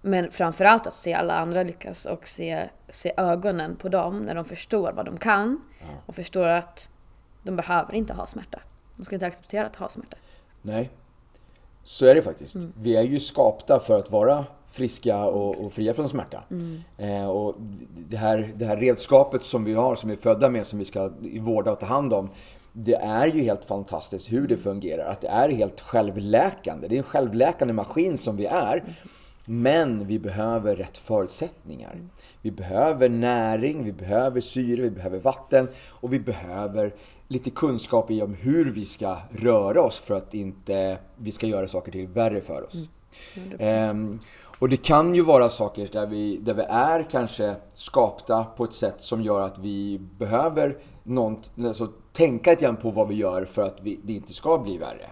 Men framförallt att se alla andra lyckas och se, se ögonen på dem när de förstår vad de kan. Och förstår att de behöver inte ha smärta. De ska inte acceptera att ha smärta. Nej, så är det faktiskt. Vi är ju skapta för att vara friska och, och fria från smärta. Eh, och det, här, det här redskapet som vi har, som vi är födda med, som vi ska vårda och ta hand om. Det är ju helt fantastiskt hur det fungerar. Att det är helt självläkande. Det är en självläkande maskin som vi är. Men vi behöver rätt förutsättningar. Vi behöver näring, vi behöver syre, vi behöver vatten och vi behöver lite kunskap i om hur vi ska röra oss för att inte vi ska göra saker till värre för oss. Ehm, och det kan ju vara saker där vi, där vi är kanske skapta på ett sätt som gör att vi behöver något, alltså, tänka lite grann på vad vi gör för att vi, det inte ska bli värre.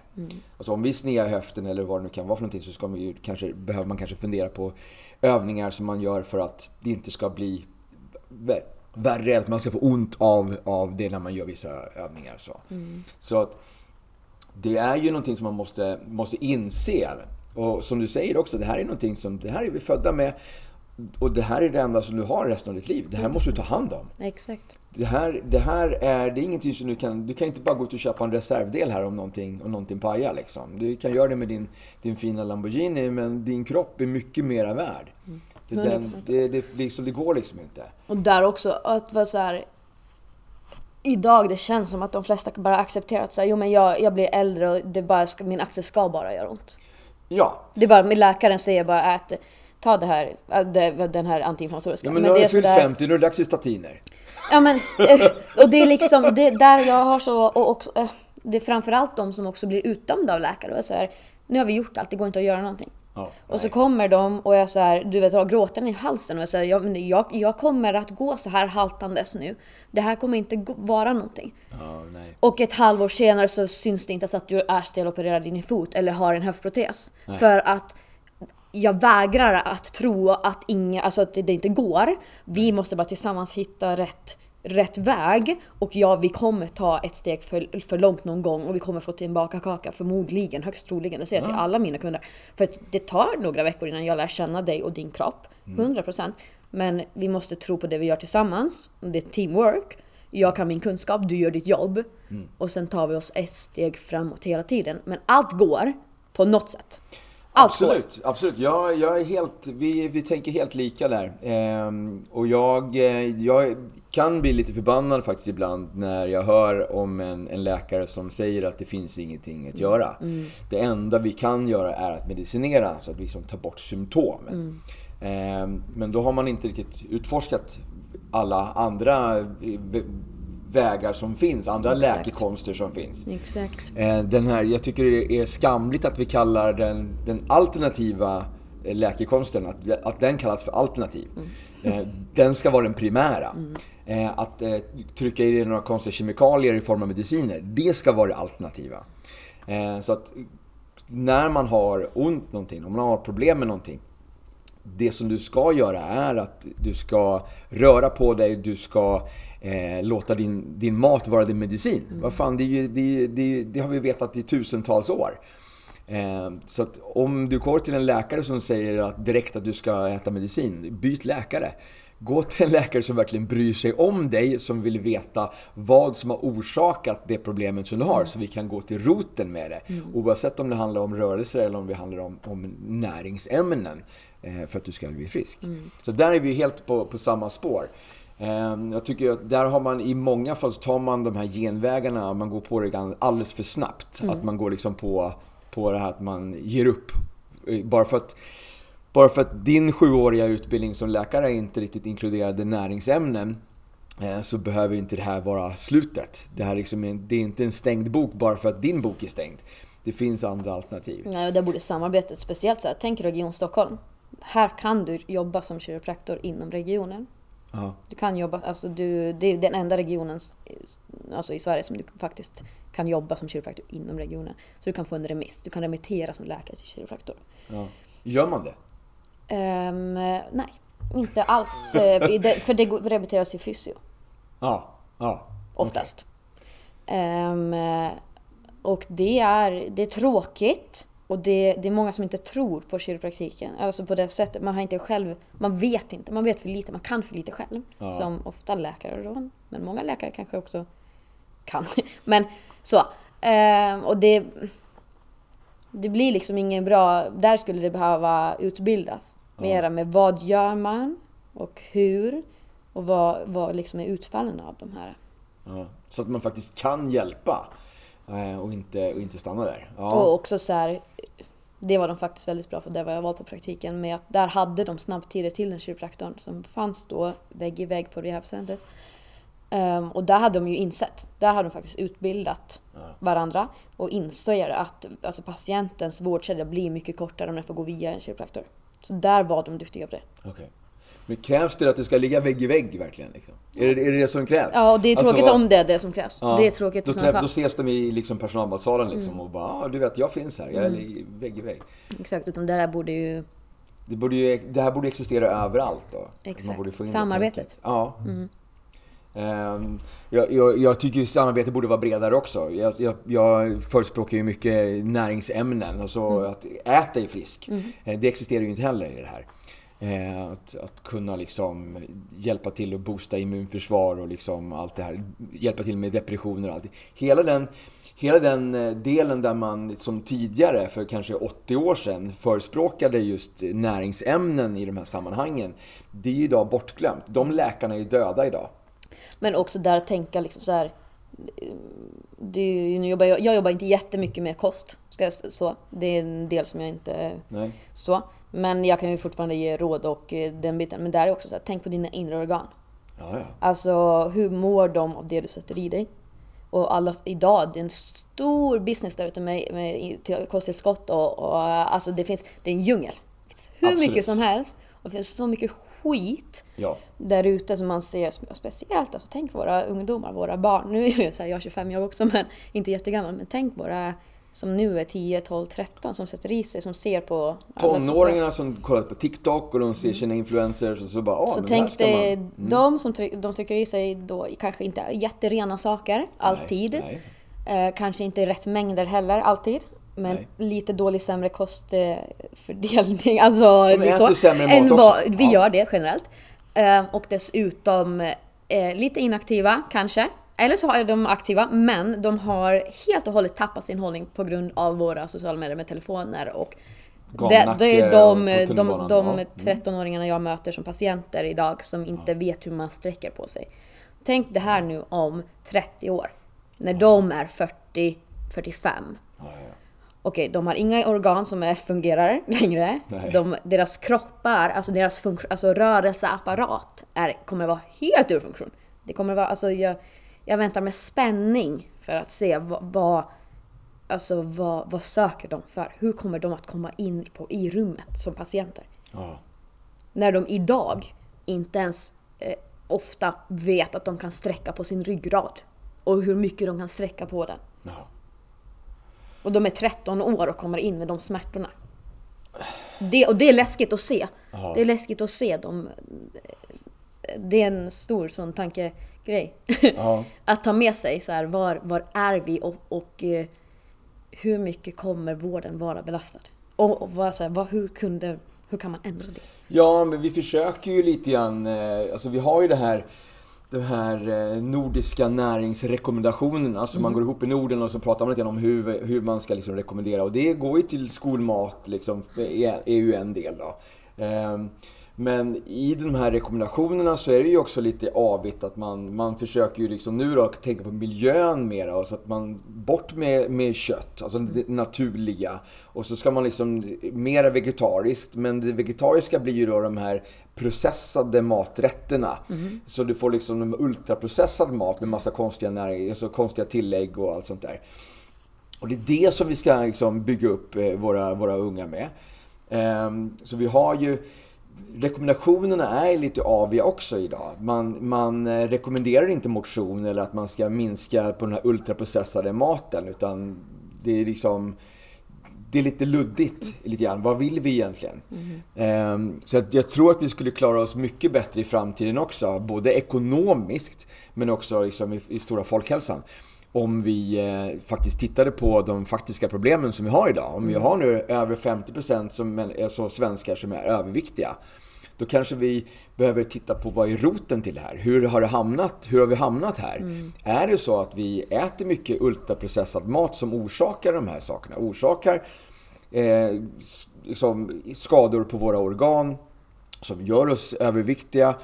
Alltså om vi snear höften eller vad det nu kan vara för någonting så ska man ju, kanske, behöver man kanske fundera på övningar som man gör för att det inte ska bli vä- värre, att man ska få ont av, av det när man gör vissa övningar. Så, så att det är ju någonting som man måste, måste inse. Och som du säger också, det här är någonting som, det här är vi födda med. Och det här är det enda som du har resten av ditt liv. Det här måste du ta hand om. Exakt. Det här, det här är, det är ingenting som du kan, du kan inte bara gå ut och köpa en reservdel här om någonting, om någonting pajar liksom. Du kan göra det med din, din fina Lamborghini, men din kropp är mycket mera värd. Det, den, 100%. det, det, liksom, det går liksom inte. Och där också, att vara så här. Idag det känns som att de flesta bara accepterar att säga, jo men jag, jag blir äldre och det bara ska, min axel ska bara göra ont. Ja, Det är bara, min läkaren säger bara att ta det här, äh, den här antiinflammatoriska. ja men, nu har du fyllt sådär- 50, nu är det dags för statiner. Ja men, och det är liksom, det, där jag har så, och också, eh, det är framförallt de som också blir utdömda av läkare och så här, nu har vi gjort allt, det går inte att göra någonting. Ja, Och så nej. kommer de och jag så här, du vet, har gråten i halsen och jag säger, jag, jag, jag kommer att gå så här haltandes nu. Det här kommer inte vara någonting. Ja, nej. Och ett halvår senare så syns det inte ens att du är stelopererad i din fot eller har en höftprotes. För att jag vägrar att tro att, inga, alltså att det inte går. Vi måste bara tillsammans hitta rätt, rätt väg. Och ja, vi kommer ta ett steg för, för långt någon gång och vi kommer få tillbaka kaka förmodligen, högst troligen. Det säger jag till alla mina kunder. För det tar några veckor innan jag lär känna dig och din kropp. 100%. Men vi måste tro på det vi gör tillsammans. Det är teamwork. Jag kan min kunskap, du gör ditt jobb. Och sen tar vi oss ett steg framåt hela tiden. Men allt går på något sätt. Allt går. Absolut, absolut. Jag, jag är helt, vi, vi tänker helt lika där. Ehm, och jag, eh, jag kan bli lite förbannad faktiskt ibland när jag hör om en, en läkare som säger att det finns ingenting att göra. Det enda vi kan göra är att medicinera, så att vi liksom tar bort symptomen. Ehm, men då har man inte riktigt utforskat alla andra eh, vägar som finns, andra Exakt. läkekonster som finns. Exakt. Eh, Den här, jag tycker det är skamligt att vi kallar den, den alternativa eh, läkekonsten, att, att den kallas för alternativ. Eh, Den ska vara den primära. Eh, Att trycka i dig några konstiga kemikalier i form av mediciner, det ska vara det alternativa. Så att när man har ont någonting, om man har problem med någonting, det som du ska göra är att du ska röra på dig, du ska eh, låta din, din mat vara din medicin. Vad fan, det, ju, det, det, det har vi vetat i tusentals år. Eh, så att om du går till en läkare som säger att direkt att du ska äta medicin, byt läkare. Gå till en läkare som verkligen bryr sig om dig, som vill veta vad som har orsakat det problemet som du har, så vi kan gå till roten med det. Oavsett om det handlar om rörelser eller om det handlar om, om näringsämnen eh, för att du ska bli frisk. Så där är vi helt på, på samma spår. Eh, Jag tycker att där har man i många fall så tar man de här genvägarna, man går på det alldeles för snabbt. Att man går liksom på, på det här att man ger upp. Eh, Bara för att bara för att din sjuåriga utbildning som läkare inte riktigt inkluderade näringsämnen eh, så behöver inte det här vara slutet. Det här liksom är, det är inte en stängd bok bara för att din bok är stängd. Det finns andra alternativ. Ja, och där borde samarbetet, speciellt så här, tänk Region Stockholm. Här kan du jobba som kiropraktor inom regionen. Ja. Du kan jobba, alltså du, det är den enda regionen alltså i Sverige som du faktiskt kan jobba som kiropraktor inom regionen. Så du kan få en remiss, du kan remittera som läkare till kiropraktor. Ja. Gör man det? Ehm, nej, inte alls. eh, För det remitteras till fysio. Ja, ja. Oftast. Ehm, och det är, det är tråkigt. Och det, det är många som inte tror på kiropraktiken. Alltså på det sättet. Man har inte själv, man vet inte, man vet för lite, man kan för lite själv. Ja. Som ofta läkare då. Men många läkare kanske också kan. Men så. Ehm, och det, det blir liksom ingen bra, där skulle det behöva utbildas. Mera med vad gör man och hur och vad, vad liksom är utfallen av de här. Ja. Så att man faktiskt kan hjälpa eh, och inte, och inte stanna där. Ja. Och också så här, det var de faktiskt väldigt bra på där jag var på praktiken med att där hade de snabbtider till den kiropraktorn som fanns då vägg i vägg på rehabcentret. Ehm, och där hade de ju insett, där hade de faktiskt utbildat varandra och inser att alltså, patientens vårdkedja blir mycket kortare om den får gå via en kiropraktor. Så där var de duktiga på det. Okej. Men krävs det att det ska ligga vägg i vägg verkligen? Liksom? Är, det, är det det som krävs? Ja, och det är Alltså, tråkigt vad- om det är det som krävs. Ja. Det är tråkigt då, träff, då ses de i liksom personalmatsalen liksom och bara ah, du vet jag finns här, jag Mm. är i- vägg i vägg. Exakt, utan det där borde ju... Det, borde ju, det här borde existera överallt då. Exakt. Samarbetet. Ja. Ehm, jag, jag, jag tycker samarbete borde vara bredare också. Jag, jag, jag förespråkar ju mycket näringsämnen. Alltså att äta dig frisk. Eh, Det existerar ju inte heller i det här. Eh, att, att kunna liksom hjälpa till att boosta immunförsvar och liksom allt det här. Hjälpa till med depressioner och allt. Hela den, hela den eh, delen där man som tidigare, för kanske 80 år sedan, förespråkade just näringsämnen i de här sammanhangen. Det är ju idag bortglömt. De läkarna är ju döda idag. Men också där att tänka liksom så här. Det nu jobbar jag, jag jobbar inte jättemycket med kost. Ska jag, så. Det är en del som jag inte... Nej. Så. Men jag kan ju fortfarande ge råd och eh, den biten. Men där är också så här, tänk på dina inre organ. Ja, ja. Alltså hur mår de av det du sätter i dig? Och alla idag, det är en stor business där ute med, med kosttillskott och, och alltså det finns, det är en djungel. Det finns hur Absolut. mycket som helst och det finns så mycket skit Ja. där ute som man ser speciellt, alltså tänk våra ungdomar, våra barn. Nu är jag så här, jag är 25 jag också men inte jättegammal. Men tänk våra som nu är 10, 12, 13 som sätter i sig, som ser på Tonåringarna som kollar på TikTok och de ser sina influencers och så bara ah, Så men tänk dig, man... de som tryck, de trycker i sig då kanske inte jätterena saker alltid. Nej, nej. Eh, kanske inte i rätt mängder heller alltid. Men Nej. lite dålig sämre kostfördelning. Alltså, är äter så. sämre mat också. vad- Vi Ja. gör det generellt. Eh, och dessutom eh, lite inaktiva kanske. Eller så är de aktiva men de har helt och hållet tappat sin hållning på grund av våra sociala medier med telefoner och det, det är de, de, de, ja. Mm. 13-åringarna jag möter som patienter idag som inte vet hur man sträcker på sig. Tänk det här nu om 30 år. När de är 40, 45. Okej, de har inga organ som är, fungerar längre. De, deras kroppar, alltså deras funktion, alltså rörelseapparat är, kommer vara helt ur funktion. Det kommer vara, alltså jag, jag väntar med spänning för att se vad, vad, alltså vad, vad söker de för? Hur kommer de att komma in på, i rummet som patienter? Ja. När de idag inte ens eh, ofta vet att de kan sträcka på sin ryggrad. Och hur mycket de kan sträcka på den. Ja. Och de är 13 år och kommer in med de smärtorna. Det, och det är läskigt att se. Ja. Det är läskigt att se dem. Det är en stor sån tankegrej. Att ta med sig så här, var, var är vi och, och eh, hur mycket kommer vården vara belastad? Och, och vad, så här, vad, hur, kunde, hur kan man ändra det? Ja, men vi försöker ju lite grann, eh, alltså vi har ju det här de här eh, nordiska näringsrekommendationerna, alltså man går ihop i Norden och så pratar man lite om hur, hur man ska liksom rekommendera. Och det går ju till skolmat liksom, är, är ju en del då. Men i de här rekommendationerna så är det ju också lite avigt att man, man försöker ju liksom nu då tänka på miljön mera och så att man bort med, med kött, alltså det naturliga. Och så ska man liksom mera vegetariskt, men det vegetariska blir ju då de här processade maträtterna. Så du får liksom ultraprocessad mat med massa konstiga näring, alltså konstiga tillägg och allt sånt där. Och det är det som vi ska liksom bygga upp eh, våra, våra unga med. Ehm, Så vi har ju Rekommendationerna är lite aviga också idag. Man, man eh, rekommenderar inte motion eller att man ska minska på den här ultraprocessade maten utan det är liksom det är lite luddigt lite grann. Vad vill vi egentligen? Mm. Så jag tror att vi skulle klara oss mycket bättre i framtiden också. Både ekonomiskt men också liksom i, i stora folkhälsan om vi eh, faktiskt tittade på de faktiska problemen som vi har idag. Om vi mm. har nu över 50% som alltså svenskar som är överviktiga. Då kanske vi behöver titta på vad är roten till det här? Hur har, det hamnat, hur har vi hamnat här? Mm. Är det så att vi äter mycket ultraprocessad mat som orsakar de här sakerna? Orsakar eh, liksom skador på våra organ, som gör oss överviktiga.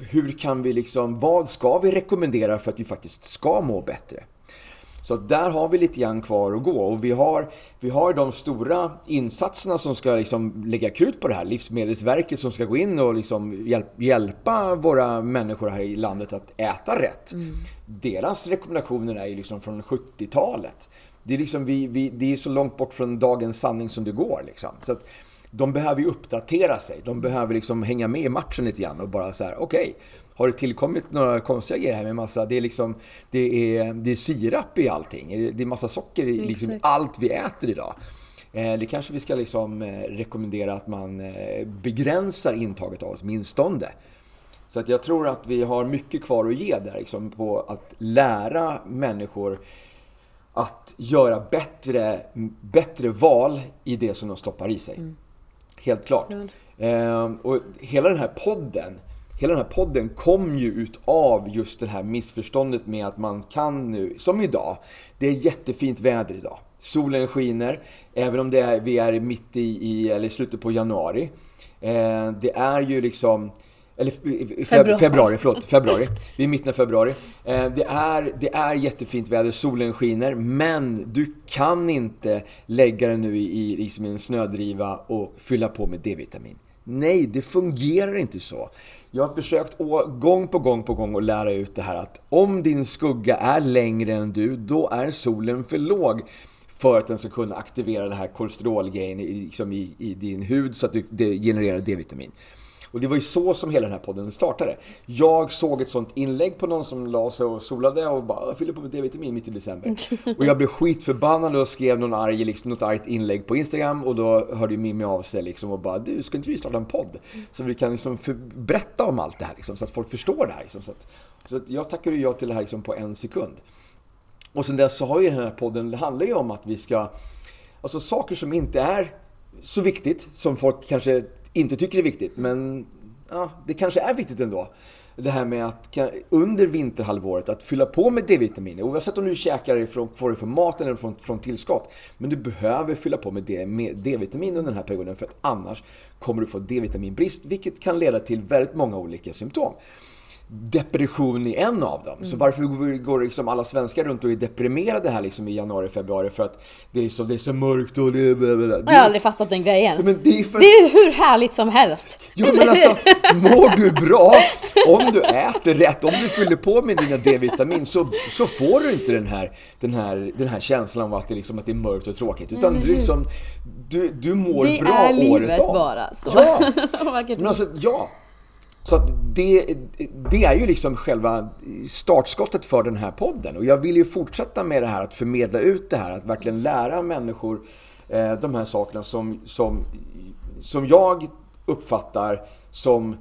Hur kan vi liksom, vad ska vi rekommendera för att vi faktiskt ska må bättre? Så där har vi lite grann kvar att gå och vi har, vi har de stora insatserna som ska liksom lägga krut på det här. Livsmedelsverket som ska gå in och liksom hjälpa våra människor här i landet att äta rätt. Mm. Deras rekommendationer är ju liksom från 70-talet. Det är, liksom vi, vi, det är så långt bort från dagens sanning som det går. Liksom. Så att, de behöver ju uppdatera sig. De behöver liksom hänga med i matchen lite grann och bara så här, okej, okay, har det tillkommit några konstiga grejer här med massa, det är liksom, det är, det är sirap i allting. Det är massa socker i liksom allt vi äter idag. Eh, det kanske vi ska liksom eh, rekommendera att man eh, begränsar intaget av åtminstone. Så att jag tror att vi har mycket kvar att ge där liksom, på att lära människor att göra bättre, bättre val i det som de stoppar i sig. Mm. Helt klart. Mm. och hela den här podden hela den här podden kom ju ut av just det här missförståndet med att man kan nu, som idag, det är jättefint väder idag. Solen skiner, även om det är, vi är mitt i, i eller slutet på januari. Eh, det är ju liksom eller februari. februari, förlåt, februari. Vi är i mitten av februari. Eh, det, är, det är jättefint väder, solen skiner, men du kan inte lägga den nu i, i, liksom en snödriva och fylla på med D-vitamin. Nej, det fungerar inte så. Jag har försökt gång på gång på gång att lära ut det här att om din skugga är längre än du, då är solen för låg för att den ska kunna aktivera det här kolesterolgrejen i, liksom i, i din hud så att du, det genererar D-vitamin. Och det var ju så som hela den här podden startade. Jag såg ett sånt inlägg på någon som la sig och solade och bara fyllde på med D-vitamin mitt i december. Och jag blev skitförbannad och skrev någon arg, liksom, något argt inlägg på Instagram och då hörde ju Mimmi av sig liksom och bara du, ska inte vi starta en podd? Så vi kan liksom berätta om allt det här liksom, så att folk förstår det här. Liksom, så att, så att jag tackade ja till det här liksom, på en sekund. Och sen dess så har ju den här podden, det handlar ju om att vi ska, alltså saker som inte är så viktigt, som folk kanske inte tycker är viktigt, men ja, det kanske är viktigt ändå. Det här med att under vinterhalvåret att fylla på med D-vitaminer. Oavsett om du käkar ifrån får det från maten eller från, från tillskott. Men du behöver fylla på med D-vitamin under den här perioden för att annars kommer du få D-vitaminbrist vilket kan leda till väldigt många olika symptom depression i en av dem. Mm. Så varför går liksom alla svenskar runt och är deprimerade här liksom i januari, februari? För att det är så, det är så mörkt och det... Blablabla. Jag har aldrig fattat den grejen. Men det, är för... det är hur härligt som helst. Jo men alltså, mår du bra, om du äter rätt, om du fyller på med dina D-vitamin så, så får du inte den här, den här, den här känslan av att det, liksom, att det är mörkt och tråkigt. Utan mm. du liksom, du, du mår det bra året av. Det är livet bara. Så. Ja. men alltså, ja. Så att det, det är ju liksom själva startskottet för den här podden. Och jag vill ju fortsätta med det här att förmedla ut det här, att verkligen lära människor eh, de här sakerna som, som, som jag uppfattar som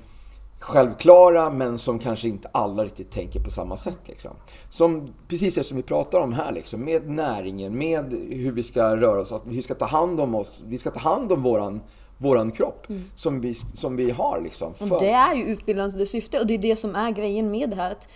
självklara men som kanske inte alla riktigt tänker på samma sätt. Liksom. Som precis det som vi pratar om här, liksom, med näringen, med hur vi ska röra oss, att vi ska ta hand om oss, vi ska ta hand om våran våran kropp mm. som, vi, som vi har. Liksom, för... Det är ju utbildande syfte och det är det som är grejen med det här. Att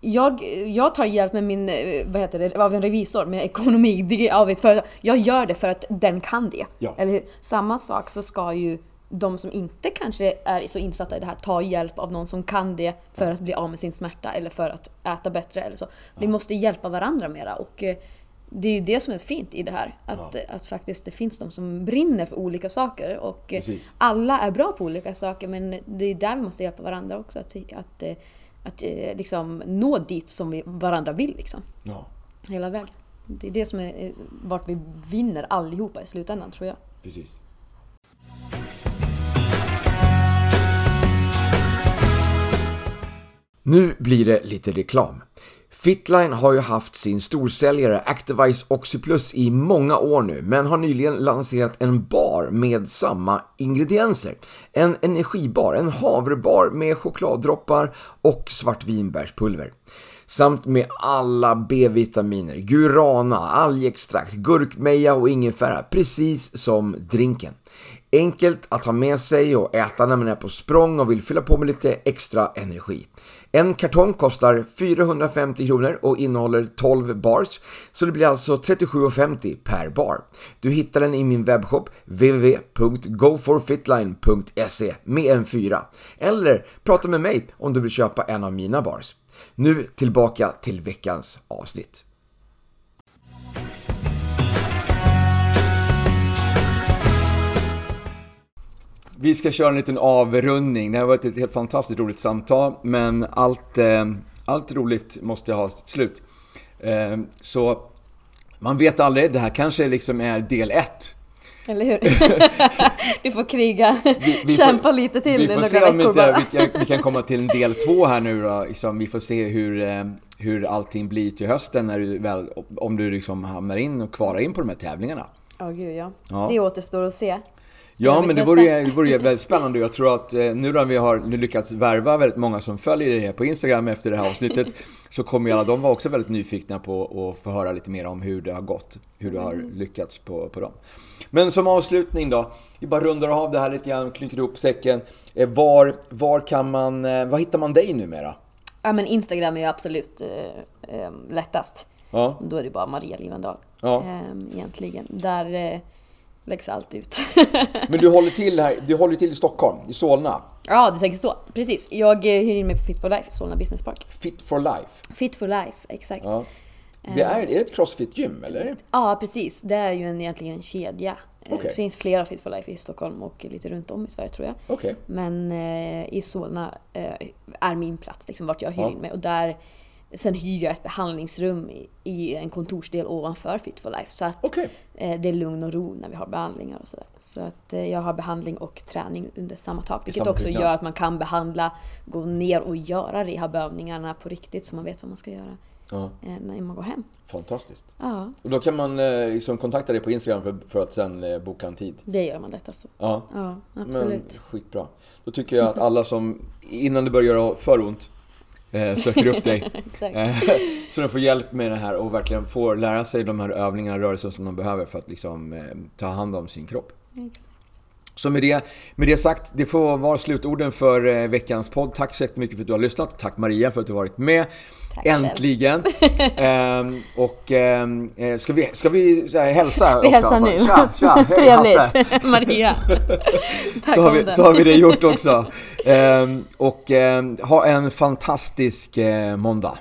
jag, jag tar hjälp med min, eh, vad heter det, av en revisor med ekonomi av ett företag. Jag gör det för att den kan det. Ja. Eller Samma sak så ska ju de som inte kanske är så insatta i det här ta hjälp av någon som kan det för att bli av med sin smärta eller för att äta bättre eller så. Vi måste hjälpa varandra mera. Och, eh, det är ju det som är fint i det här. Att, ja. att faktiskt det finns de som brinner för olika saker. Och Precis. alla är bra på olika saker men det är där vi måste hjälpa varandra också. Att, att, att eh, liksom nå dit som vi varandra vill. Liksom. Ja. Hela vägen. Det är det som är vart vi vinner allihopa i slutändan tror jag. Precis. Nu blir det lite reklam. Fitline har ju haft sin storsäljare Activise Oxyplus i många år nu, men har nyligen lanserat en bar med samma ingredienser. En energibar, en havrebar med chokladdroppar och svartvinbärspulver. Samt med alla B-vitaminer, guarana, algextrakt, gurkmeja och ingefära, precis som drinken. Enkelt att ha med sig och äta när man är på språng och vill fylla på med lite extra energi. En kartong kostar 450 kronor och innehåller 12 bars, så det blir alltså 37,50 per bar. Du hittar den i min webbshop www.goforfitline.se med en 4. Eller prata med mig om du vill köpa en av mina bars. Nu tillbaka till veckans avsnitt. Vi ska köra en liten avrundning. Det har varit ett helt fantastiskt roligt samtal, men allt, eh, allt roligt måste ha sitt slut. Eh, så man vet aldrig, det här kanske liksom är del ett. Eller hur? du får kriga, vi, vi kämpa får, lite till några veckor Vi får se om inte vi kan, vi kan komma till en del två här nu då. Liksom, vi får se hur, eh, hur allting blir till hösten när du väl, om du liksom hamnar in och kvarar in på de här tävlingarna. Oh, gud ja. ja. Det återstår att se. Ja, men det vore, det vore väldigt spännande. Jag tror att eh, nu när vi har lyckats värva väldigt många som följer det på Instagram efter det här avsnittet så kommer alla de vara också väldigt nyfikna på att få höra lite mer om hur det har gått. Hur du har mm. lyckats på, på dem. Men som avslutning då, vi bara rundar av det här lite grann, knycker ihop säcken. Eh, var, var kan man, eh, var hittar man dig numera? Ja men Instagram är ju absolut eh, lättast. Ja. Då är det bara Maria Livendal. Ja. Eh, egentligen. Där eh, läggs allt ut. Men du håller till här, du håller till i Stockholm, i Solna? Ja, det är säkert så. Precis. Jag eh, hyr in mig på Fit for Life, Solna Business Park. Fit for Life? Fit for Life, exakt. Ja. Det är, är det ett crossfit-gym eller? Ja, precis. Det är ju en, egentligen en kedja. Eh, okay. Det finns flera Fit for Life i Stockholm och lite runt om i Sverige tror jag. Okay. Men eh, i Solna eh, är min plats, liksom, vart jag hyr ja. in mig. Och där Sen hyr jag ett behandlingsrum i, i en kontorsdel ovanför Fit for Life. Så att okay. eh, det är lugn och ro när vi har behandlingar och sådär. Så att eh, jag har behandling och träning under samma tak. Vilket också gör att man kan behandla, gå ner och göra rehabövningarna på riktigt så man vet vad man ska göra. Ja. Eh, när man går hem. Fantastiskt. Ja. Och då kan man eh, liksom kontakta dig på Instagram för, för att sen eh, boka en tid? Det gör man lättast så. Ja. ja, absolut. Men, skitbra. Då tycker jag att alla som, innan det börjar göra för ont, söker upp dig. Eh, så de får hjälp med det här och verkligen får lära sig de här övningarna, rörelser som de behöver för att liksom, eh, ta hand om sin kropp. Exakt. Så med det, med det sagt, det får vara slutorden för eh, veckans podd. Tack så jättemycket för att du har lyssnat. Tack Maria för att du har varit med. Tack Äntligen! ehm, och ehm, eh, ska vi, ska vi så här, hälsa Vi hälsar nu. Tja, tja, Trevligt! Maria! Tack så, har vi, så har vi det gjort också. Ehm, och ehm, ha en fantastisk eh, måndag.